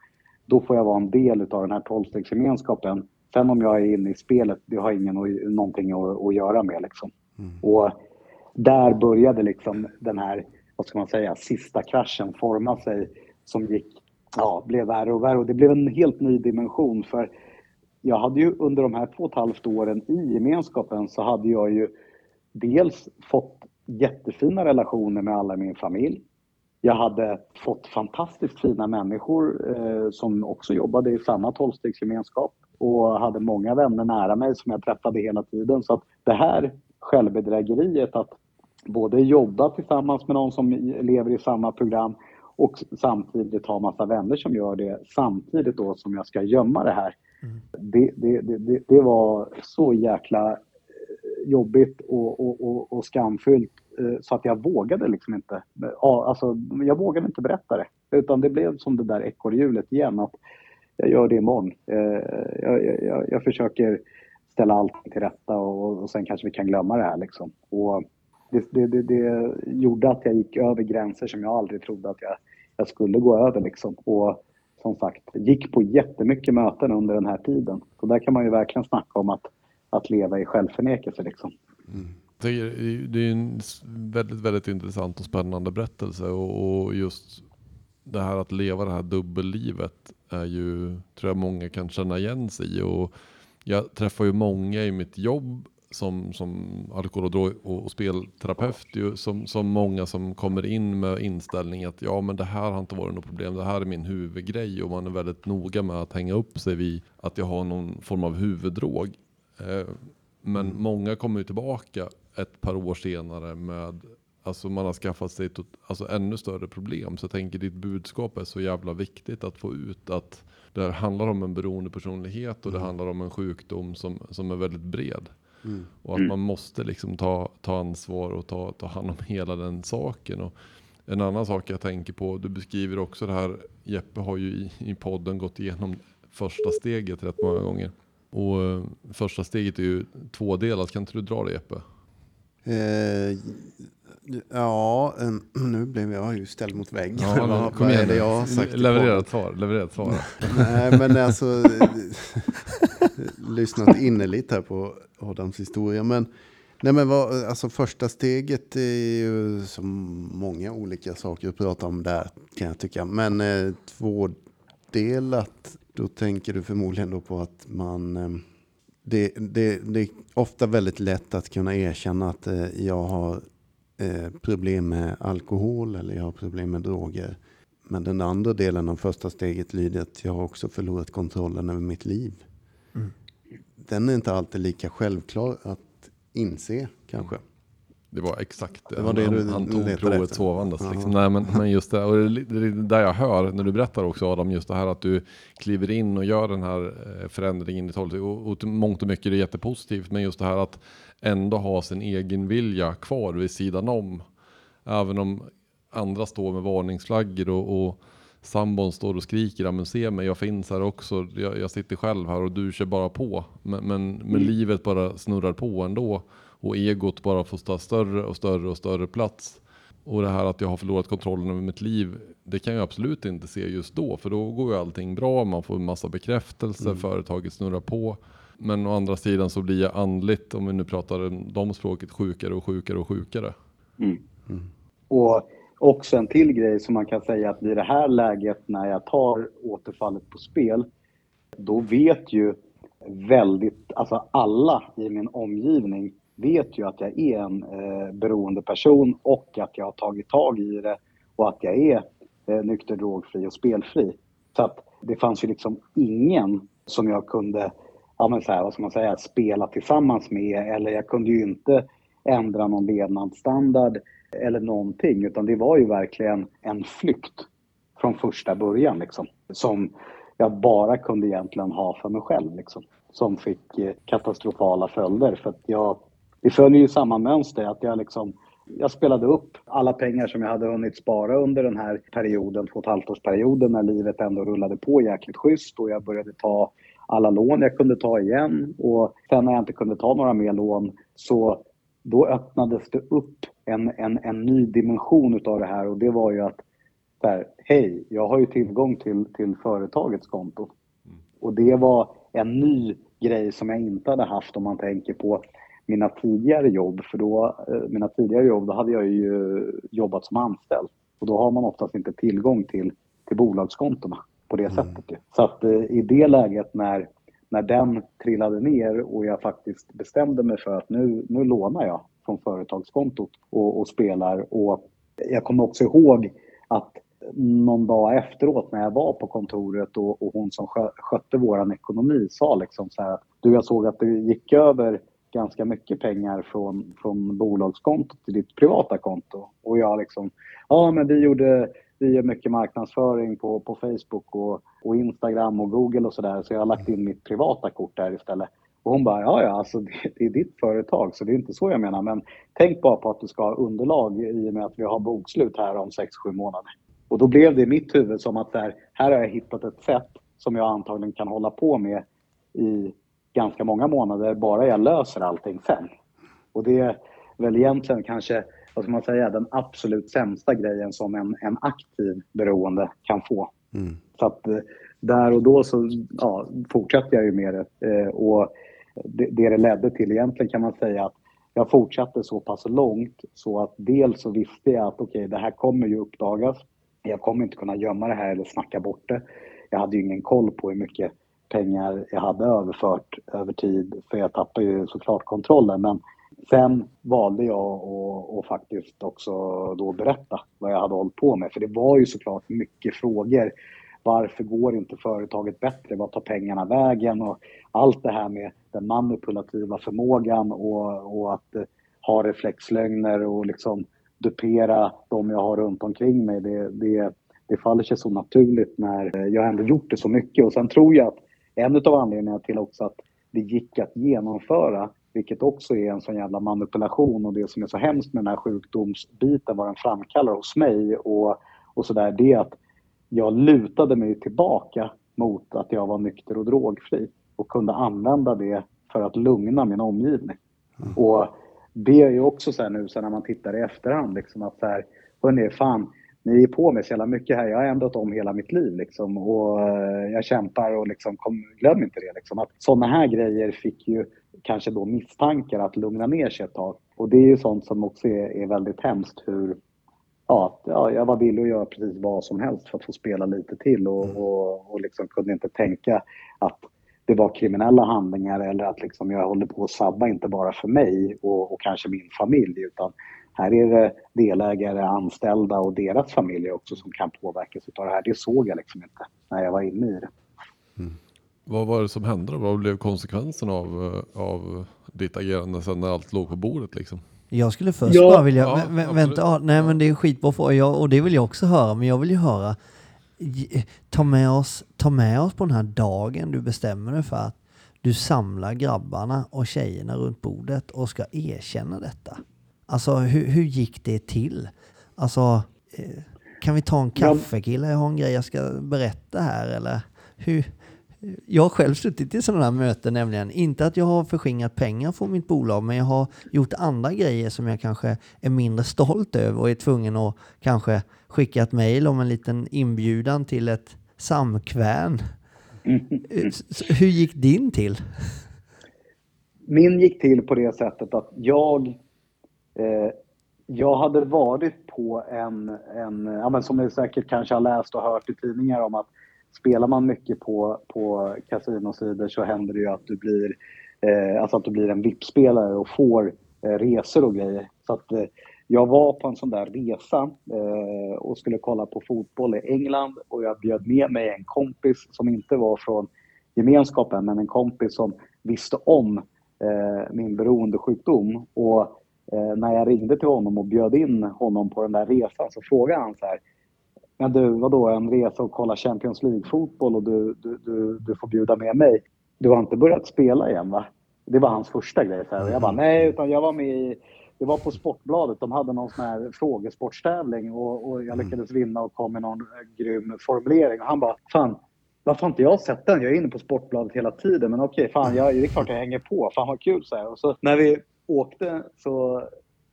då får jag vara en del av den här tolvstegsgemenskapen. Sen om jag är inne i spelet, det har ingen någonting att, att göra med. Liksom. Och där började liksom den här, vad ska man säga, sista kraschen forma sig som gick, ja, blev värre och värre. Och det blev en helt ny dimension för jag hade ju under de här två och ett halvt åren i gemenskapen så hade jag ju dels fått jättefina relationer med alla i min familj. Jag hade fått fantastiskt fina människor eh, som också jobbade i samma tolvstegsgemenskap och hade många vänner nära mig som jag träffade hela tiden. Så att det här självbedrägeriet att både jobba tillsammans med någon som lever i samma program och samtidigt ha massa vänner som gör det samtidigt då som jag ska gömma det här. Det, det, det, det, det var så jäkla jobbigt och, och, och, och skamfyllt eh, så att jag vågade liksom inte. Alltså, jag vågade inte berätta det. Utan det blev som det där ekorrhjulet igen. Att jag gör det imorgon. Eh, jag, jag, jag, jag försöker ställa allt till rätta och, och sen kanske vi kan glömma det här. Liksom. Och det, det, det, det gjorde att jag gick över gränser som jag aldrig trodde att jag, jag skulle gå över. Liksom. Och som sagt, gick på jättemycket möten under den här tiden. Så där kan man ju verkligen snacka om att, att leva i självförnekelse. Liksom. Mm. Det är en väldigt, väldigt intressant och spännande berättelse och, och just det här att leva det här dubbellivet är ju, tror jag många kan känna igen sig i. Och jag träffar ju många i mitt jobb som, som alkohol och, drog och, och spelterapeut, ju, som, som många som kommer in med inställning att ja men det här har inte varit något problem, det här är min huvudgrej och man är väldigt noga med att hänga upp sig vid att jag har någon form av huvuddrog. Eh, men många kommer ju tillbaka ett par år senare med Alltså man har skaffat sig ett alltså ännu större problem. Så jag tänker ditt budskap är så jävla viktigt att få ut att det här handlar om en beroendepersonlighet och det handlar om en sjukdom som, som är väldigt bred. Och att man måste liksom ta, ta ansvar och ta, ta hand om hela den saken. Och en annan sak jag tänker på, du beskriver också det här, Jeppe har ju i, i podden gått igenom första steget rätt många gånger. Och eh, första steget är ju tvådelat, kan inte du dra det Jeppe? Eh, ja, nu blev jag ju ställd mot väggen. Ja, vad, kom igen det jag har sagt? Leverera ett svar, leverera ett svar. Nej, men alltså lyssnat innerligt här på Adams historia. Men, nej, men vad, alltså första steget är ju som många olika saker att prata om där kan jag tycka. Men eh, tvådelat, då tänker du förmodligen då på att man eh, det, det, det är ofta väldigt lätt att kunna erkänna att eh, jag har eh, problem med alkohol eller jag har problem med droger. Men den andra delen av första steget lyder att jag har också förlorat kontrollen över mitt liv. Den är inte alltid lika självklar att inse kanske. Det var exakt det. Var det han, du han tog provet efter. sovandes. Liksom. Nej, men, men just det, och det, det är där jag hör när du berättar också Adam, just det här att du kliver in och gör den här eh, förändringen i tolv. Och, och mångt och mycket är det jättepositivt, men just det här att ändå ha sin egen vilja kvar vid sidan om. Även om andra står med varningsflaggor och, och sambon står och skriker, men se mig, jag finns här också, jag, jag sitter själv här och du kör bara på. Men, men, men livet bara snurrar på ändå och egot bara får ta större och större och större plats. Och det här att jag har förlorat kontrollen över mitt liv, det kan jag absolut inte se just då, för då går ju allting bra, man får en massa bekräftelse, företaget snurrar på. Men å andra sidan så blir jag andligt, om vi nu pratar om de språket, sjukare och sjukare och sjukare. Och också en till grej som man kan säga att vid det här läget när jag tar återfallet på spel, då vet ju väldigt, alltså alla i min omgivning vet ju att jag är en eh, beroende person och att jag har tagit tag i det och att jag är eh, nykter, drogfri och spelfri. Så att det fanns ju liksom ingen som jag kunde, ja men så här, vad ska man säga, spela tillsammans med eller jag kunde ju inte ändra någon levnadsstandard eller någonting utan det var ju verkligen en flykt från första början liksom. Som jag bara kunde egentligen ha för mig själv liksom. som fick eh, katastrofala följder. För att jag, det följer ju samma mönster, att jag liksom jag spelade upp alla pengar som jag hade hunnit spara under den här perioden, två och ett halvt årsperioden, när livet ändå rullade på jäkligt schysst och jag började ta alla lån jag kunde ta igen. Och sen när jag inte kunde ta några mer lån så då öppnades det upp en, en, en ny dimension utav det här och det var ju att här, hej, jag har ju tillgång till, till företagets konto. Och det var en ny grej som jag inte hade haft om man tänker på mina tidigare jobb. För då, eh, mina tidigare jobb, då hade jag ju jobbat som anställd. Och då har man oftast inte tillgång till, till bolagskontona på det sättet. ju. Så att eh, i det läget när, när den trillade ner och jag faktiskt bestämde mig för att nu, nu lånar jag från företagskontot och, och spelar. Och jag kommer också ihåg att någon dag efteråt när jag var på kontoret och, och hon som skö, skötte vår ekonomi sa liksom så här att du jag såg att det gick över ganska mycket pengar från, från bolagskontot till ditt privata konto. Och jag liksom, ja men vi gjorde, vi gör mycket marknadsföring på, på Facebook och, och Instagram och Google och sådär så jag har lagt in mitt privata kort där istället. Och hon bara, ja ja, alltså det, det är ditt företag så det är inte så jag menar. Men tänk bara på att du ska ha underlag i och med att vi har bokslut här om 6-7 månader. Och då blev det i mitt huvud som att där, här har jag hittat ett sätt som jag antagligen kan hålla på med i ganska många månader bara jag löser allting sen. Och det är väl egentligen kanske, vad ska man säga, den absolut sämsta grejen som en, en aktiv beroende kan få. Så att eh, där och då så ja, fortsatte jag ju med det. Eh, och det, det det ledde till egentligen kan man säga att jag fortsatte så pass långt så att dels så visste jag att okej, det här kommer ju uppdagas. Jag kommer inte kunna gömma det här eller snacka bort det. Jag hade ju ingen koll på hur mycket pengar jag hade överfört över tid, för jag tappade ju såklart kontrollen. Men sen valde jag att, faktiskt också då berätta vad jag hade hållit på med. För det var ju såklart mycket frågor. Varför går inte företaget bättre? Vad tar pengarna vägen? Och allt det här med den manipulativa förmågan och, och att eh, ha reflexlögner och liksom dupera de jag har runt omkring mig. Det, det, det faller sig så naturligt när eh, jag ändå gjort det så mycket. Och sen tror jag att en av anledningarna till också att det gick att genomföra, vilket också är en sån jävla manipulation och det som är så hemskt med den här sjukdomsbiten, vad den framkallar hos mig och, och sådär, det är att jag lutade mig tillbaka mot att jag var nykter och drogfri och kunde använda det för att lugna min omgivning. Och det är ju också så nu så när man tittar i efterhand liksom att så här, hörni, fan, ni är på mig så jävla mycket här. Jag har ändrat om hela mitt liv liksom och eh, jag kämpar och liksom, kom, glöm inte det liksom. Att sådana här grejer fick ju kanske då misstankar att lugna ner sig ett tag. Och det är ju sånt som också är, är väldigt hemskt hur ja, ja, jag var villig att göra precis vad som helst för att få spela lite till och, och, och liksom kunde inte tänka att det var kriminella handlingar eller att liksom jag håller på att sabba inte bara för mig och, och kanske min familj utan här är det delägare, anställda och deras familjer också som kan påverkas av det här. Det såg jag liksom inte när jag var inne i det. Vad var det som hände då? Vad blev konsekvensen av, eh, av ditt agerande sen när allt låg på bordet liksom? Jag skulle först Ja. bara vilja, Ja, vä- absolut. vänta, ja, nej men det är skitbra fråga jag, och det vill jag också höra, men jag vill ju höra, ta med oss, ta med oss på den här dagen du bestämmer dig för att du samlar grabbarna och tjejerna runt bordet och ska erkänna detta. Alltså hur, hur gick det till? Alltså, eh, kan vi ta en Ja. kaffekille? Jag har en grej jag ska berätta här eller? Hur, jag har själv suttit i sådana här möten nämligen. Inte att jag har förskingrat pengar från mitt bolag, men jag har gjort andra grejer som jag kanske är mindre stolt över och är tvungen att kanske skicka ett mejl om en liten inbjudan till ett samkväm. Eh, Hur gick din till? Min gick till på det sättet att jag, eh, jag hade varit på en, en ja, men som ni säkert kanske har läst och hört i tidningar om att spelar man mycket på, på kasinosidor så händer det ju att du blir, eh, alltså att du blir en VIP-spelare och får eh, resor och grejer. Så att eh, jag var på en sån där resa eh, och skulle kolla på fotboll i England och jag bjöd med mig en kompis som inte var från gemenskapen men en kompis som visste om eh, min beroendesjukdom. Och när jag ringde till honom och bjöd in honom på den där resan så frågade han så här. Men du, vadå en resa och kolla Champions League-fotboll och du, du, du, du får bjuda med mig. du har inte börjat spela igen va? Det var hans första grej. Så här. Och jag bara, nej, utan jag var med i, det var på Sportbladet, de hade någon sån här frågesportstävling och, och jag lyckades vinna och kom med någon eh, grym formulering. Och han bara, fan, varför har inte jag sett den? Jag är inne på Sportbladet hela tiden, men okej, fan, jag, det är klart jag hänger på. Fan vad kul, så här. Och så när vi åkte så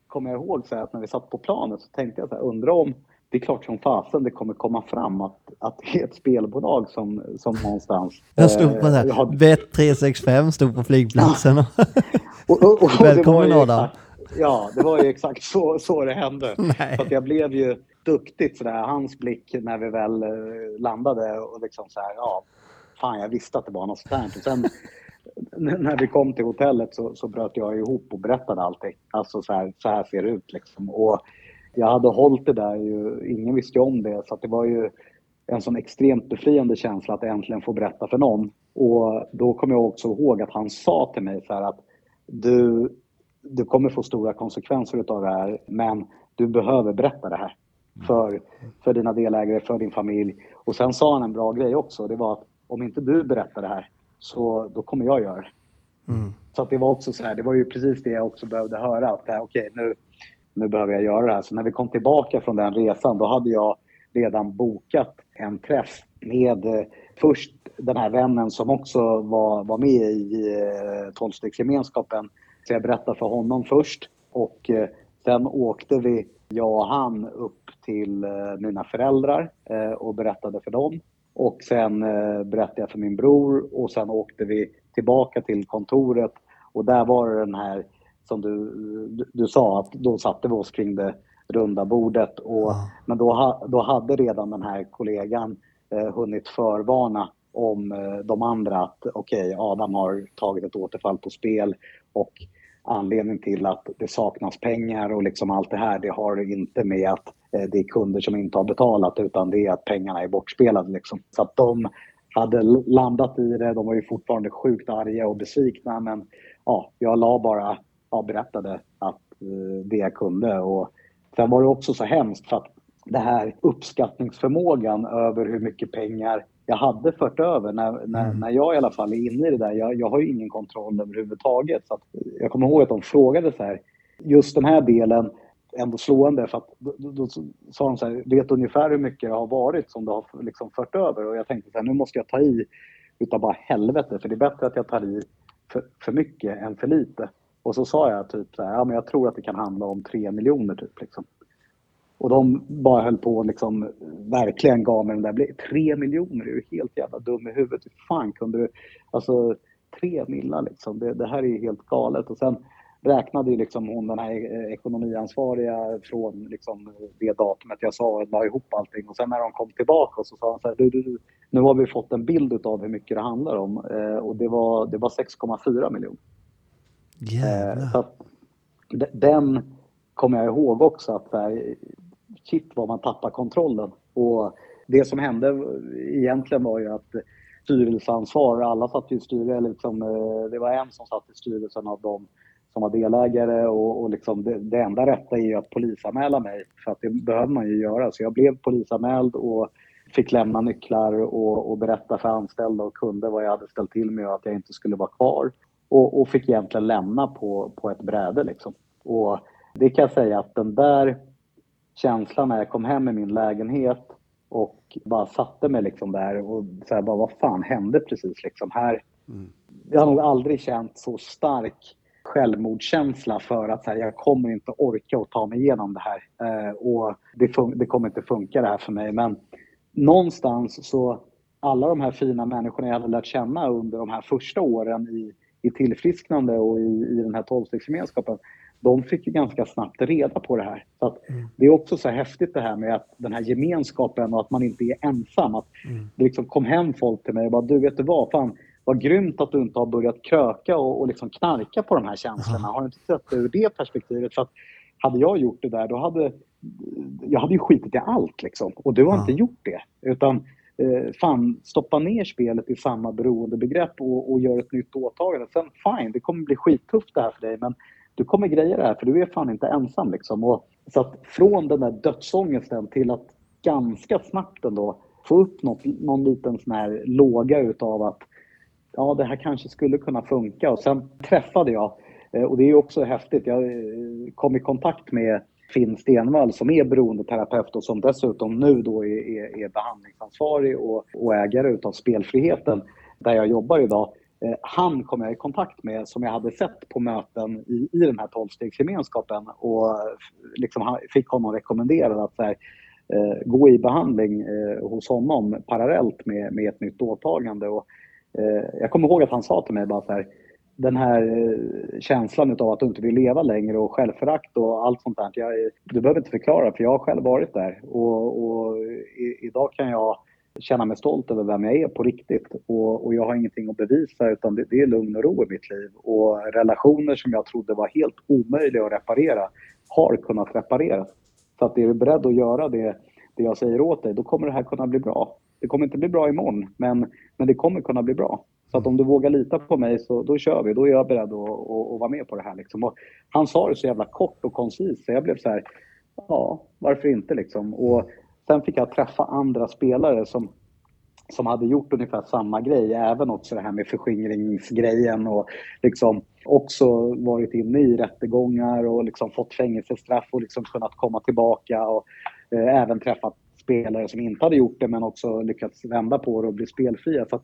kommer jag ihåg så att när vi satt på planet så tänkte jag så här, undrar om det är klart som fasen det kommer komma fram att, att det är ett spelbolag som, som någonstans... Jag stod på eh, har- här. Bet 365 stod på flygplatsen. och- Och, och, och Välkommen, Adam. Ja, det var ju exakt så, så det hände. Nej. Så att jag blev ju duktigt sådär, hans blick när vi väl eh, landade och liksom så här, ja, fan jag visste att det var något sånt här. Och sen när vi kom till hotellet så, så bröt jag ihop och berättade allting. Alltså så här, så här ser det ut liksom. Och jag hade hållit det där ju, ingen visste ju om det, så att det var ju en sån extremt befriande känsla att äntligen få berätta för någon. Och då kommer jag också ihåg att han sa till mig så här att du, du kommer få stora konsekvenser utav det här, men du behöver berätta det här för, för dina delägare, för din familj. Och sen sa han en bra grej också, det var att om inte du berättar det här, så då kommer jag göra det. Så att det var också så här, det var ju precis det jag också behövde höra. Att äh, okej, nu, nu behöver jag göra det här. Så när vi kom tillbaka från den resan, då hade jag redan bokat en träff med eh, först den här vännen som också var, var med i eh, tolvstegsgemenskapen. Så jag berättade för honom först och eh, sen åkte vi, jag och han, upp till eh, mina föräldrar eh, och berättade för dem. Och sen eh, berättade jag för min bror och sen åkte vi tillbaka till kontoret. Och där var det den här som du, du, du sa att då satte vi oss kring det runda bordet. Och, Men då, ha, då hade redan den här kollegan eh, hunnit förvarna om eh, de andra att okej, Adam har tagit ett återfall på spel. Och anledning till att det saknas pengar och liksom allt det här, det har inte med att eh, det är kunder som inte har betalat utan det är att pengarna är bortspelade. Liksom. Så att de hade landat i det, de var ju fortfarande sjukt arga och besvikna men ja, jag la bara, ja, berättade att eh, det jag kunde och sen var det också så hemskt för att det här uppskattningsförmågan över hur mycket pengar jag hade fört över när, när, när jag i alla fall är inne i det där. Jag, jag har ju ingen kontroll överhuvudtaget. Så jag kommer ihåg att de frågade så här, just den här delen, ändå slående för att då, då, då sa de så här, vet ungefär hur mycket det har varit som du har liksom fört över? Och jag tänkte så här, nu måste jag ta i utav bara helvete, för det är bättre att jag tar i för, för mycket än för lite. Och så sa jag typ så här, ja men jag tror att det kan handla om tre miljoner typ liksom. Och de bara höll på och liksom verkligen gav mig den där Tre miljoner, är du helt jävla dum i huvudet? Hur fan kunde du... Alltså tre millar liksom, det, det här är ju helt galet. Och sen räknade ju liksom hon den här eh, ekonomiansvariga från liksom det datumet jag sa och la ihop allting. Och sen när de kom tillbaka så sa de så här, du, du, nu har vi fått en bild av hur mycket det handlar om. Eh, och det var, det var 6,4 miljoner. Eh, Jävlar. så att, den kommer jag ihåg också att här, shit vad man tappar kontrollen. Och det som hände egentligen var ju att styrelseansvar, alla satt i styrelsen, liksom, eh, det var en som satt i styrelsen av dem som var delägare och, och liksom det, det enda rätta är ju att polisanmäla mig för att det behöver man ju göra. Så jag blev polisanmäld och fick lämna nycklar och, och berätta för anställda och kunder vad jag hade ställt till med och att jag inte skulle vara kvar. Och, och fick egentligen lämna på, på ett bräde liksom. Och det kan jag säga att den där känslan när jag kom hem i min lägenhet och bara satte mig liksom där och så bara, vad fan hände precis liksom här? Jag har nog aldrig känt så stark självmordskänsla för att så här, jag kommer inte orka och ta mig igenom det här. Eh, och det, det kommer inte funka det här för mig. Men någonstans så, alla de här fina människorna jag hade lärt känna under de här första åren i, i tillfrisknande och i, i den här tolvstegsgemenskapen, de fick ju ganska snabbt reda på det här. Så att Det är också så häftigt det här med att den här gemenskapen och att man inte är ensam. Att det liksom kom hem folk till mig och bara, du vet du vad, fan, vad grymt att du inte har börjat kröka och, och liksom knarka på de här känslorna. Har du inte sett det ur det perspektivet? För att hade jag gjort det där, då hade jag hade ju skitit i allt liksom. Och du har inte gjort det. Utan eh, fan, stoppa ner spelet i samma beroendebegrepp och, och gör ett nytt åtagande. Sen fine, det kommer bli skittufft det här för dig. Men du kommer greja det här för du är fan inte ensam liksom. Och, så att från den där dödsångesten till att ganska snabbt ändå få upp något, någon liten sån här låga utav att ja, det här kanske skulle kunna funka. Och sen träffade jag, eh, och det är ju också häftigt, jag eh, kom i kontakt med Finn Stenvall som är beroendeterapeut och som dessutom nu då är, är, är behandlingsansvarig och, och ägare utav Spelfriheten där jag jobbar idag. Eh, han kom jag i kontakt med som jag hade sett på möten i, i den här tolvstegsgemenskapen och eh, liksom fick honom rekommenderad att här, eh, gå i behandling eh, hos honom parallellt med, med ett nytt åtagande. Och, eh, jag kommer ihåg att han sa till mig bara så här, den här eh, känslan av att du inte vill leva längre och självförakt och allt sånt där. Jag, eh, du behöver inte förklara för jag har själv varit där och, och i, idag kan jag känna mig stolt över vem jag är på riktigt och, och jag har ingenting att bevisa utan det, det är lugn och ro i mitt liv och relationer som jag trodde var helt omöjliga att reparera har kunnat repareras. Så att är du beredd att göra det, det jag säger åt dig, då kommer det här kunna bli bra. Det kommer inte bli bra imorgon, men, men det kommer kunna bli bra. Så att om du vågar lita på mig så då kör vi. Då är jag beredd att, att, att vara med på det här. Liksom. Och han sa det så jävla kort och koncist så jag blev så här, ja, varför inte liksom. Och sen fick jag träffa andra spelare som, som hade gjort ungefär samma grej. Även också det här med förskingringsgrejen och liksom också varit inne i rättegångar och liksom fått fängelsestraff och liksom kunnat komma tillbaka och eh, även träffat spelare som inte hade gjort det men också lyckats vända på det och bli spelfria. Så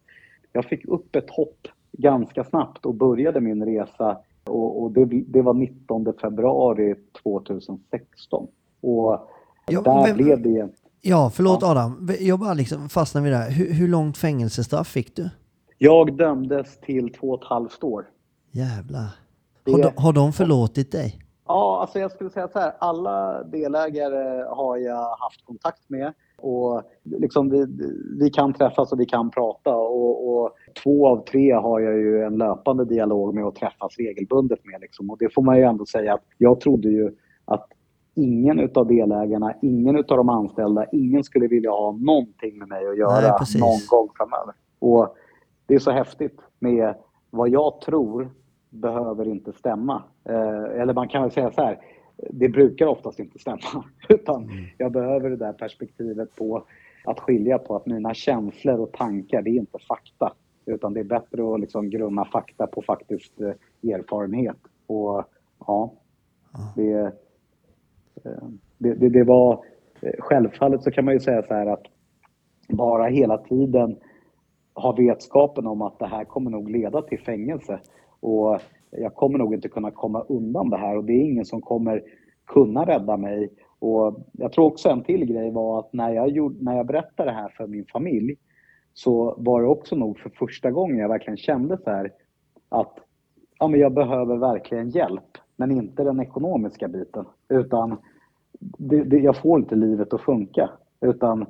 jag fick upp ett hopp ganska snabbt och började min resa och, och det, det var 19 februari 2016. Och Ja, där vem- blev det Ja, förlåt Adam. Jag bara liksom fastnar vid det här. Hur, hur långt fängelsestraff fick du? Jag dömdes till två och ett halvt år. Jävlar. Har de, har de förlåtit dig? Ja, alltså jag skulle säga så här. Alla delägare har jag haft kontakt med. Och liksom vi, vi kan träffas och vi kan prata. Och, och två av tre har jag ju en löpande dialog med och träffas regelbundet med. Liksom. Och det får man ju ändå säga att jag trodde ju att ingen utav delägarna, ingen utav de anställda, ingen skulle vilja ha någonting med mig att göra Nej, någon gång framöver. Och det är så häftigt med vad jag tror behöver inte stämma. Eh, eller man kan väl säga så här, det brukar oftast inte stämma. Utan jag behöver det där perspektivet på att skilja på att mina känslor och tankar, det är inte fakta. Utan det är bättre att liksom grunna fakta på faktiskt eh, erfarenhet. Och ja, det, eh, Eh, det, det, det var... Eh, självfallet så kan man ju säga så här att bara hela tiden ha vetskapen om att det här kommer nog leda till fängelse. Och jag kommer nog inte kunna komma undan det här och det är ingen som kommer kunna rädda mig. Och jag tror också en till grej var att när jag, gjorde, när jag berättade det här för min familj så var det också nog för första gången jag verkligen kände så här att ja, men jag behöver verkligen hjälp, men inte den ekonomiska biten. Utan det, det, jag får inte livet att funka. Utan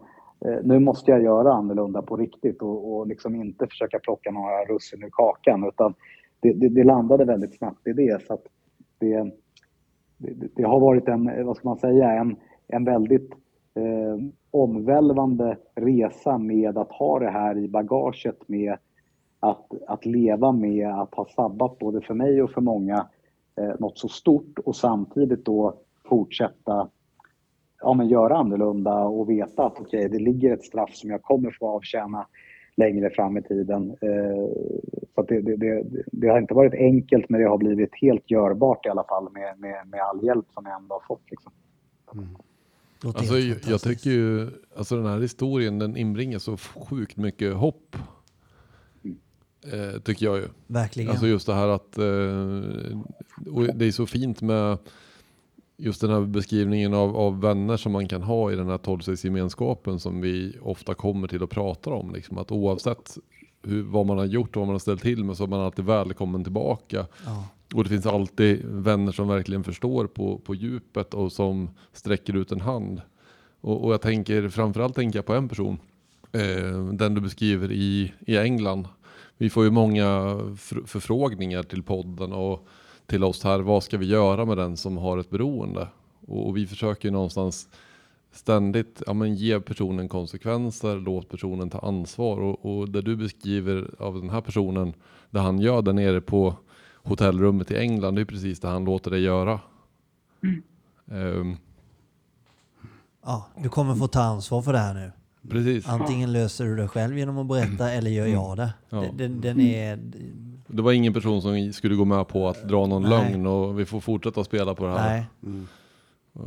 eh, nu måste jag göra annorlunda på riktigt och, och liksom inte försöka plocka några russin ur kakan. Utan det, det, det landade väldigt snabbt i det. Så att det, det, det har varit en, vad ska man säga, en, en väldigt eh, omvälvande resa med att ha det här i bagaget med att, att leva med att ha sabbat både för mig och för många eh, något så stort och samtidigt då fortsätta ja, men göra annorlunda och veta att okej, det ligger ett straff som jag kommer få avtjäna längre fram i tiden. Eh, så att det, det, det, det har inte varit enkelt men det har blivit helt görbart i alla fall med, med, med all hjälp som jag ändå har fått. Liksom. Låter Alltså, jag, tycker ju, alltså den här historien den inbringar så sjukt mycket hopp. Eh, tycker jag ju. Verkligen. Alltså just det här att, eh, och det är så fint med just den här beskrivningen av, av vänner som man kan ha i den här tolvstegsgemenskapen som vi ofta kommer till och pratar om. Liksom, att oavsett hur, vad man har gjort och vad man har ställt till med så är man alltid välkommen tillbaka. ja. Och det finns alltid vänner som verkligen förstår på, på djupet och som sträcker ut en hand. Och, och jag tänker, framförallt tänker jag på en person. Eh, den du beskriver i, i England. Vi får ju många fr- förfrågningar till podden och till oss här. Vad ska vi göra med den som har ett beroende? Och, och vi försöker ju någonstans ständigt ja, men ge personen konsekvenser, låt personen ta ansvar. Och, och det du beskriver av den här personen, det han gör där nere på hotellrummet i England, det är precis det han låter dig göra. Ehm, ja, du kommer få ta ansvar för det här nu. Precis. Antingen löser du det själv genom att berätta eller gör jag det. Ja. Den, den, den är... Det var ingen person som skulle gå med på att dra någon Nej. lögn och vi får fortsätta spela på det här. Nej.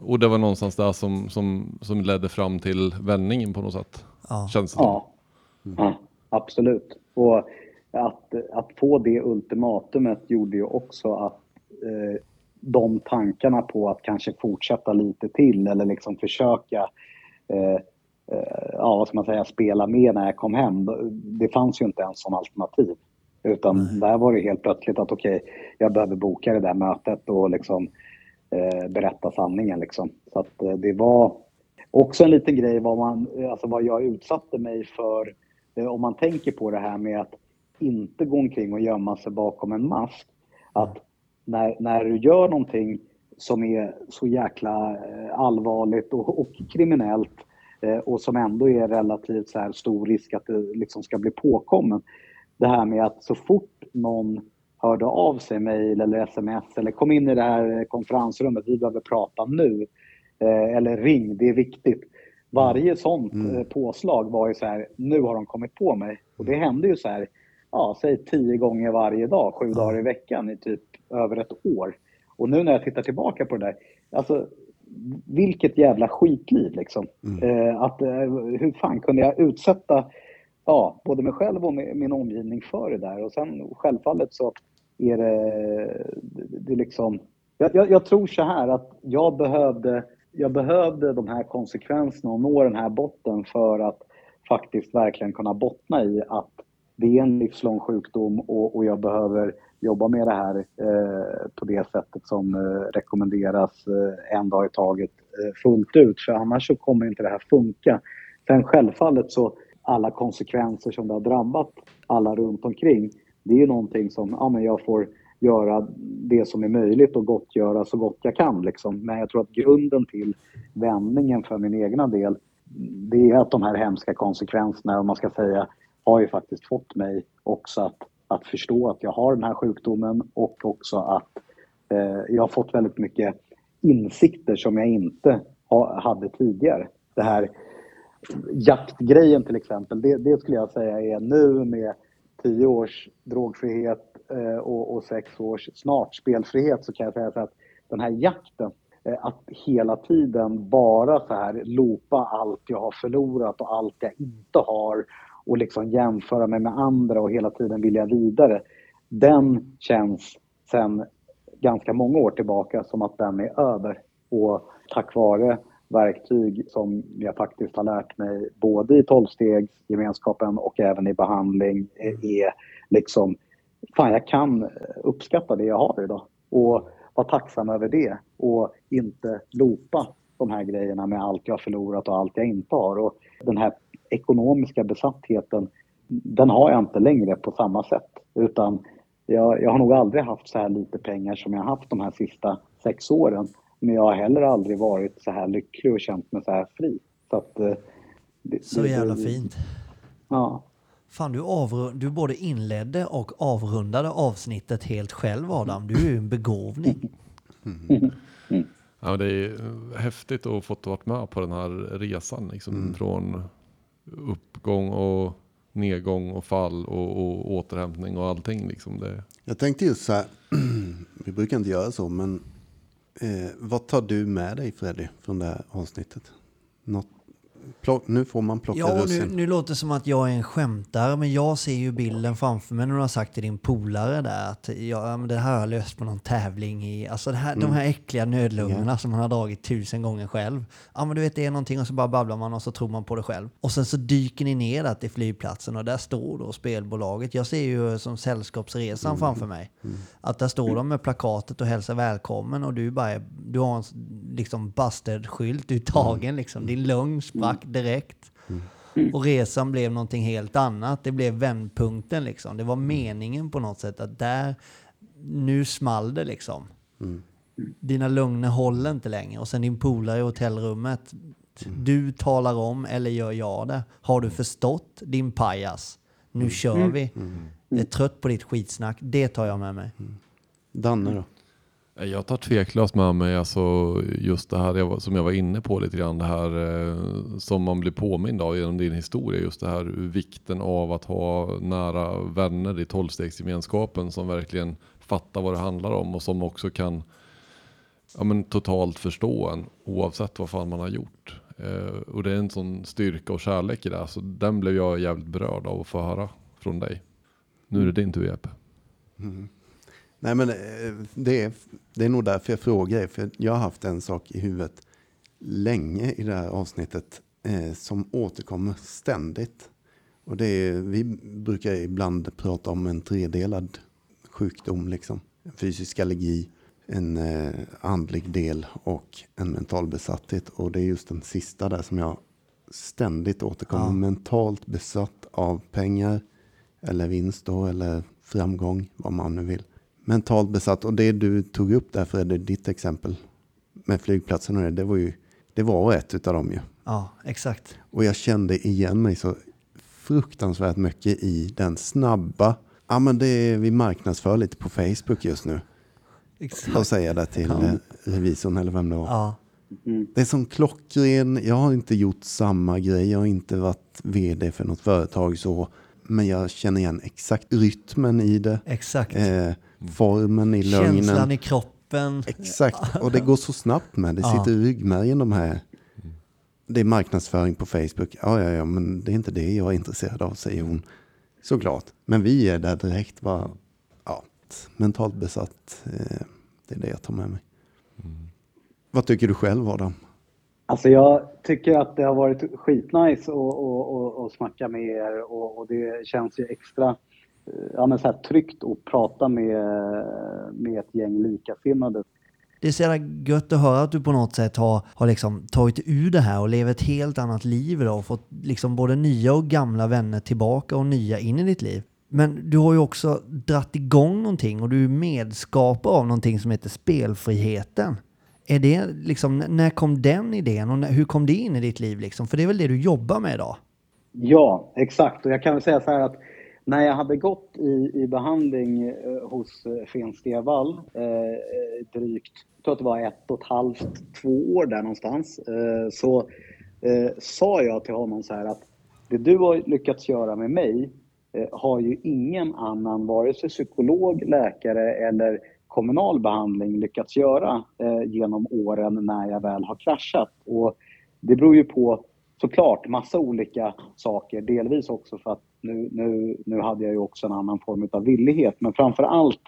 Och det var någonstans där som, som, som ledde fram till vändningen på något sätt. Ja. Känns det. Ja, ja absolut. Och att, att få det ultimatumet gjorde ju också att eh, de tankarna på att kanske fortsätta lite till eller liksom försöka eh, eh, ja, vad ska man säga, spela med när jag kom hem. Det fanns ju inte ens som alternativ. Utan där var det helt plötsligt att okej, jag behöver boka det där mötet och liksom eh, berätta sanningen liksom. Så att eh, det var också en liten grej vad, man, alltså vad jag utsatte mig för. Eh, om man tänker på det här med att inte gå omkring och gömma sig bakom en mask. Att när, när du gör någonting som är så jäkla eh, allvarligt och, och kriminellt eh, och som ändå är relativt så här stor risk att det liksom ska bli påkommen. Det här med att så fort någon hörde av sig, mejl eller sms eller kom in i det här konferensrummet, vi behöver prata nu. Eh, eller ring, det är viktigt. Varje sånt eh, påslag var ju så här, nu har de kommit på mig. Och det hände ju så här, ja, säg tio gånger varje dag, sju dagar i veckan i typ över ett år. Och nu när jag tittar tillbaka på det där, alltså vilket jävla skitliv liksom. Eh, att, eh, hur fan kunde jag utsätta ja, både mig själv och min omgivning för det där? Och sen självfallet så är det, det, liksom... Jag, jag, jag tror så här att jag behövde, jag behövde de här konsekvenserna och nå den här botten för att faktiskt verkligen kunna bottna i att det är en livslång sjukdom och, och jag behöver jobba med det här eh, på det sättet som eh, rekommenderas eh, en dag i taget eh, fullt ut. För annars så kommer inte det här funka. Sen självfallet så alla konsekvenser som det har drabbat alla runt omkring. Det är ju någonting som ja, men jag får göra det som är möjligt och gottgöra så gott jag kan. Liksom. Men jag tror att grunden till vändningen för min egna del det är att de här hemska konsekvenserna, om man ska säga, har ju faktiskt fått mig också att, att förstå att jag har den här sjukdomen och också att eh, jag har fått väldigt mycket insikter som jag inte ha, hade tidigare. Det här jaktgrejen till exempel, det, det skulle jag säga är nu med tio års drogfrihet eh, och, och sex års snart spelfrihet så kan jag säga så att den här jakten, eh, att hela tiden bara så här lopa allt jag har förlorat och allt jag inte har och liksom jämföra mig med andra och hela tiden vilja vidare. Den känns sen ganska många år tillbaka som att den är över. Och tack vare verktyg som jag faktiskt har lärt mig både i tolvstegsgemenskapen och även i behandling eh, är liksom, fan jag kan uppskatta det jag har idag och vara tacksam över det och inte lopa de här grejerna med allt jag förlorat och allt jag inte har. Och den här ekonomiska besattheten, den har jag inte längre på samma sätt. Utan jag, jag har nog aldrig haft så här lite pengar som jag haft de här sista sex åren. Men jag har heller aldrig varit så här lycklig och känt mig så här fri. Så, att, eh, det, Så det- jävla det- fint. Ja. Fan, du, du både inledde och avrundade avsnittet helt själv Adam. Du är ju en begåvning. Ja, det är häftigt att fått varit med på den här resan. Liksom, Från uppgång och nedgång och fall och, och återhämtning och allting. Liksom. Det, Jag tänkte just så här, vi brukar inte göra så, men eh, vad tar du med dig Freddy från det här avsnittet? Något, plock, nu får man plocka Ja, nu, russin. nu låter det som att jag är en skämtare, men jag ser ju bilden framför mig när du har sagt till din polare där att ja, men det här har jag löst på någon tävling i, alltså här, de här äckliga nödlungorna som man har dragit tusen gånger själv. Ja men du vet det är någonting och så bara babblar man och så tror man på det själv. Och sen så dyker ni ner där till flygplatsen och där står då spelbolaget. Jag ser ju som sällskapsresan framför mig. Att där står de med plakatet och hälsar välkommen och du bara du har en liksom busted-skylt, du är tagen liksom. Din lugn sprack direkt. Och resan blev någonting helt annat. Det blev vändpunkten liksom. Det var meningen på något sätt att där, nu small det liksom. Dina lugner håller inte längre. Och sen din polare i hotellrummet. Du talar om, eller gör jag det? Har du förstått din pajas? Nu kör vi. Jag är trött på ditt skitsnack. Det tar jag med mig. Danne då? Jag tar tveklöst med mig alltså just det här som jag var inne på lite grann. Det här eh, som man blir påmind av genom din historia. Just det här vikten av att ha nära vänner i tolvstegsgemenskapen som verkligen fattar vad det handlar om och som också kan ja, men totalt förstå en oavsett vad fan man har gjort. Eh, och det är en sån styrka och kärlek i det. Så den blev jag jävligt berörd av att få höra från dig. Nu är det din tur Jeppe. Mm. Nej men eh, det är, det är nog därför jag frågar er. För jag har haft en sak i huvudet länge i det här avsnittet eh, som återkommer ständigt. Och det är, vi brukar ibland prata om en tredelad sjukdom. Liksom. En fysisk allergi, en eh, andlig del och en mental besatthet. Och det är just den sista där som jag ständigt återkommer. Ja. Mentalt besatt av pengar eller vinst då, eller framgång, vad man nu vill. Mentalt besatt, och det du tog upp där Fredrik, ditt exempel med flygplatsen och det, det var ju det var ett utav dem ju. Ja, exakt. Och jag kände igen mig så fruktansvärt mycket i den snabba, ja men det är, vi marknadsför lite på Facebook just nu. Exakt. säger jag det till Ja. eh, revisorn eller vem det var. Ja, Det är som klockren, jag har inte gjort samma grej, jag har inte varit vd för något företag så. Men jag känner igen exakt rytmen i det, exakt. eh, formen i lögnen. Känslan i kroppen. Exakt, och det går så snabbt med. Det Ja. sitter i ryggmärgen de här. Det är marknadsföring på Facebook. Ja, ja, ja, men det är inte det jag är intresserad av, säger hon. Såklart. Men vi är där direkt. Bara, ja, mentalt besatt. Eh, det är det jag tar med mig. Vad tycker du själv Adam? Alltså jag tycker att det har varit skitnice att och, och, och snacka med er och, och det känns ju extra ja, men så här tryggt att prata med, med ett gäng likasinnade. Det är så jävla gött att höra att du på något sätt har, har liksom tagit ur det här och lever ett helt annat liv idag och fått liksom både nya och gamla vänner tillbaka och nya in i ditt liv. Men du har ju också dratt igång någonting och du är medskapare av någonting som heter spelfriheten. Är det liksom, när kom den idén och hur kom det in i ditt liv liksom? För det är väl det du jobbar med idag? Ja, exakt. Och jag kan väl säga så här att när jag hade gått i, i behandling eh, hos Sten Stevall eh, eh, drygt, jag tror att det var ett och ett halvt, två år där någonstans, eh, så eh, sa jag till honom så här att det du har lyckats göra med mig eh, har ju ingen annan, vare sig psykolog, läkare eller kommunal behandling lyckats göra eh, genom åren när jag väl har kraschat. Och det beror ju på såklart massa olika saker. Delvis också för att nu, nu, nu hade jag ju också en annan form av villighet. Men framför allt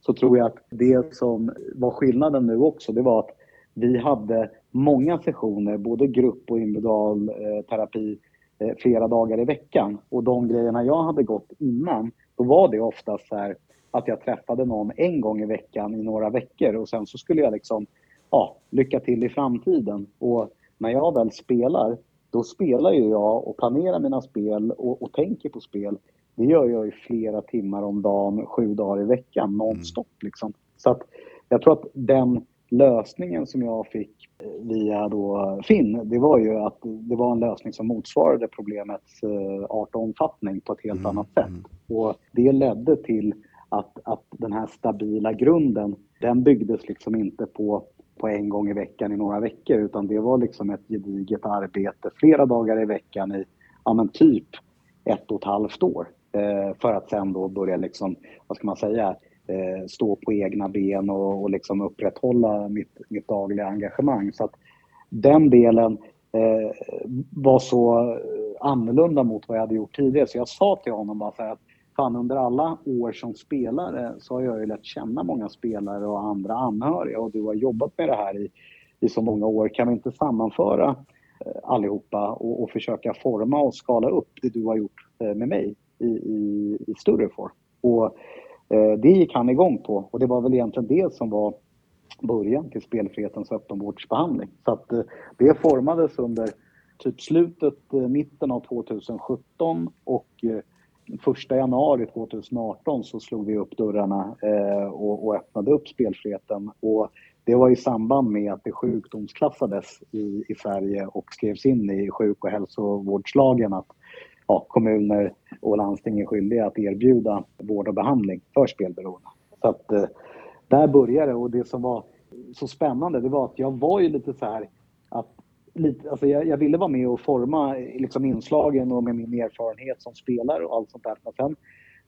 så tror jag att det som var skillnaden nu också, det var att vi hade många sessioner, både grupp och individual eh, terapi, eh, flera dagar i veckan. Och de grejerna jag hade gått innan, då var det oftast så här att jag träffade någon en gång i veckan i några veckor och sen så skulle jag liksom, ja, lycka till i framtiden. Och när jag väl spelar, då spelar ju jag och planerar mina spel och, och tänker på spel. Det gör jag i flera timmar om dagen, sju dagar i veckan, nonstop liksom. Så att jag tror att den lösningen som jag fick eh, via då Finn, det var ju att det var en lösning som motsvarade problemets eh, art och omfattning på ett helt annat sätt. Och det ledde till att, att den här stabila grunden, den byggdes liksom inte på, på en gång i veckan i några veckor, utan det var liksom ett gediget arbete flera dagar i veckan i, ja men typ ett och ett halvt år. Eh, för att sen då börja liksom, vad ska man säga, eh, stå på egna ben och, och liksom upprätthålla mitt, mitt dagliga engagemang. Så att den delen eh, var så eh, annorlunda mot vad jag hade gjort tidigare. Så jag sa till honom bara så här att fan under alla år som spelare så har jag ju lärt känna många spelare och andra anhöriga och du har jobbat med det här i, i så många år. Kan vi inte sammanföra eh, allihopa och, och försöka forma och skala upp det du har gjort eh, med mig i, i, i större form? Och eh, det gick han igång på och det var väl egentligen det som var början till spelfrihetens öppenvårdsbehandling. Så att eh, det formades under typ slutet, eh, mitten av 2017 och eh, 1 januari 2018 så slog vi upp dörrarna eh, och, och öppnade upp spelfriheten. Och det var i samband med att det sjukdomsklassades i, i Sverige och skrevs in i sjuk och hälsovårdslagen att ja, kommuner och landsting är skyldiga att erbjuda vård och behandling för spelberoende. Så att, eh, där började det och det som var så spännande det var att jag var ju lite så här att lite, alltså jag, jag ville vara med och forma liksom inslagen och med min erfarenhet som spelare och allt sånt där. Men sen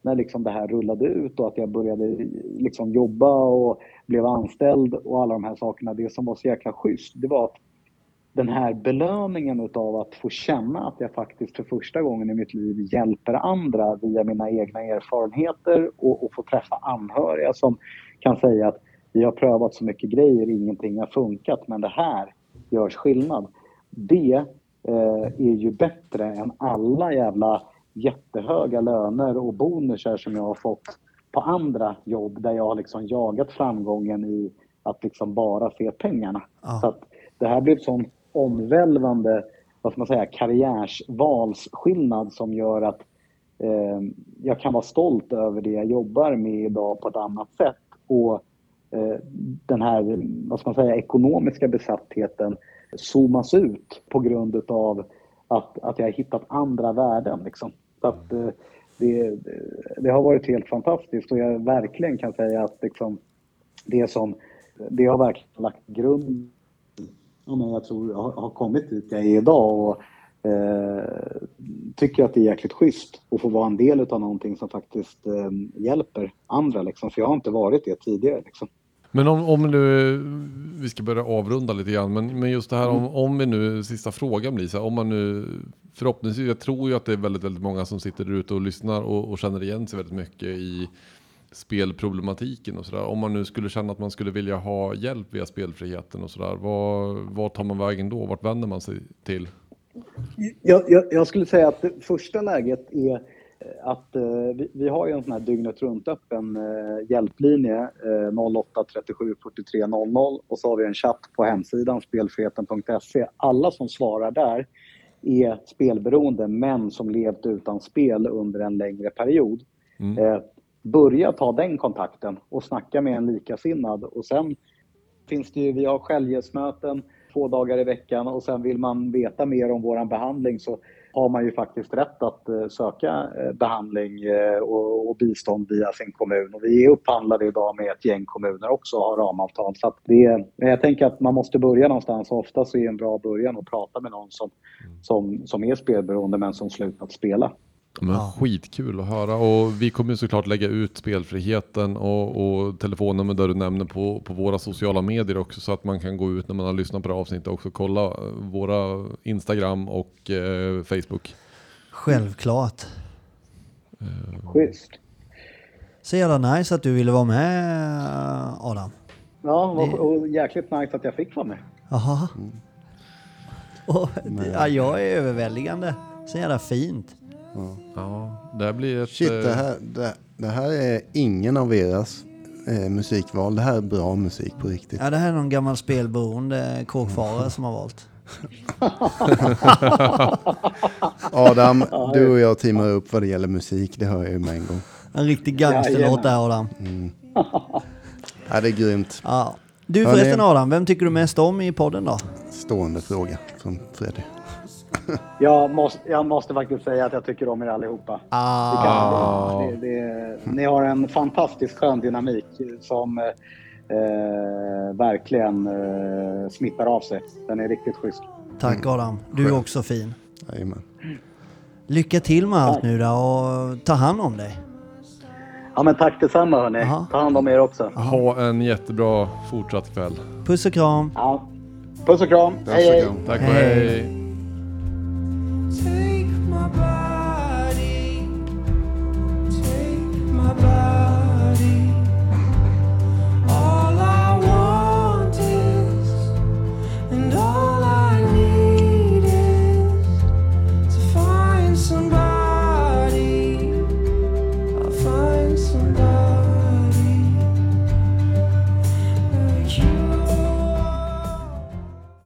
när liksom det här rullade ut och att jag började liksom jobba och blev anställd och alla de här sakerna. Det som var så jäkla schysst, det var att den här belöningen utav att få känna att jag faktiskt för första gången i mitt liv hjälper andra via mina egna erfarenheter och, och få träffa anhöriga som kan säga att vi har prövat så mycket grejer, ingenting har funkat, men det här görs skillnad. Det eh, är ju bättre än alla jävla jättehöga löner och bonusar som jag har fått på andra jobb där jag har liksom jagat framgången i att liksom bara se pengarna. Ja. Så att det här blir en sån omvälvande vad ska man säga, karriärsvalsskillnad som gör att eh, jag kan vara stolt över det jag jobbar med idag på ett annat sätt. Och eh, den här vad ska man säga, ekonomiska besattheten zoomas ut på grund utav att, att jag har hittat andra värden. Liksom. Så att, eh, det, det har varit helt fantastiskt och jag verkligen kan säga att liksom, det som det har verkligen lagt grund ja, men jag tror har, har kommit dit jag är idag och eh, tycker att det är jäkligt schysst att få vara en del av någonting som faktiskt eh, hjälper andra liksom, för jag har inte varit det tidigare liksom. Men om, om nu, vi ska börja avrunda lite grann, men, men just det här om, om vi nu, sista frågan blir så här, om man nu förhoppningsvis, jag tror ju att det är väldigt, väldigt många som sitter där ute och lyssnar och, och känner igen sig väldigt mycket i spelproblematiken och sådär. Om man nu skulle känna att man skulle vilja ha hjälp via spelfriheten och sådär, vad, vad tar man vägen då? Vart vänder man sig till? Jag, jag, jag skulle säga att det första läget är att eh, vi, vi har ju en sån här dygnet runt öppen eh, hjälplinje eh, 08 37 43 00 och så har vi en chatt på hemsidan spelfriheten.se. Alla som svarar där är spelberoende men som levt utan spel under en längre period. Eh, börja ta den kontakten och snacka med en likasinnad och sen finns det ju, vi har självhjälpsmöten två dagar i veckan och sen vill man veta mer om våran behandling så har man ju faktiskt rätt att eh, söka eh, behandling eh, och, bistånd via sin kommun. Och vi är upphandlade idag med ett gäng kommuner också och har ramavtal. Så det, är- jag tänker att man måste börja någonstans och ofta så är en bra början att prata med någon som, som, som är spelberoende men som slutat spela. Men Ja. Skitkul att höra och vi kommer såklart lägga ut spelfriheten och, och telefonnummer där du nämner på, på våra sociala medier också så att man kan gå ut när man har lyssnat på det här avsnittet och också kolla eh, våra Instagram och eh, Facebook. Självklart. Schysst. Så jävla nice att du ville vara med Adam. Ja, Det- och, jäkligt nice att jag fick vara med. Jaha. Och, ja, jag är överväldigande. Så jävla fint. Ja, det här blir ett... Shit, eh, det här, det, det här är ingen av eras eh, musikval. Det här är bra musik på riktigt. Ja, det här är någon gammal spelberoende kåkfarare som har valt. Adam, du och jag teamar upp vad det gäller musik. Det hör jag ju med en gång. En riktig gangsterlåt där Adam. Ja, det är grymt. Ja. Du förresten Adam, vem tycker du mest om i podden då? Stående fråga från Freddy. Jag måste, jag måste faktiskt säga att jag tycker om er allihopa. Ah. kan, det, det, ni har en fantastiskt skön dynamik som eh, verkligen eh, smittar av sig. Den är riktigt schysst. Tack Adam, du är också fin. Jajamän. Lycka till med allt nu då och ta hand om dig. Ja, men tack detsamma hörni. Aha. Ta hand om er också. Ha en jättebra fortsatt kväll. Puss och kram. Ja. Puss och kram. Puss och hej, hej. kram. Tack och Hej. hej. Take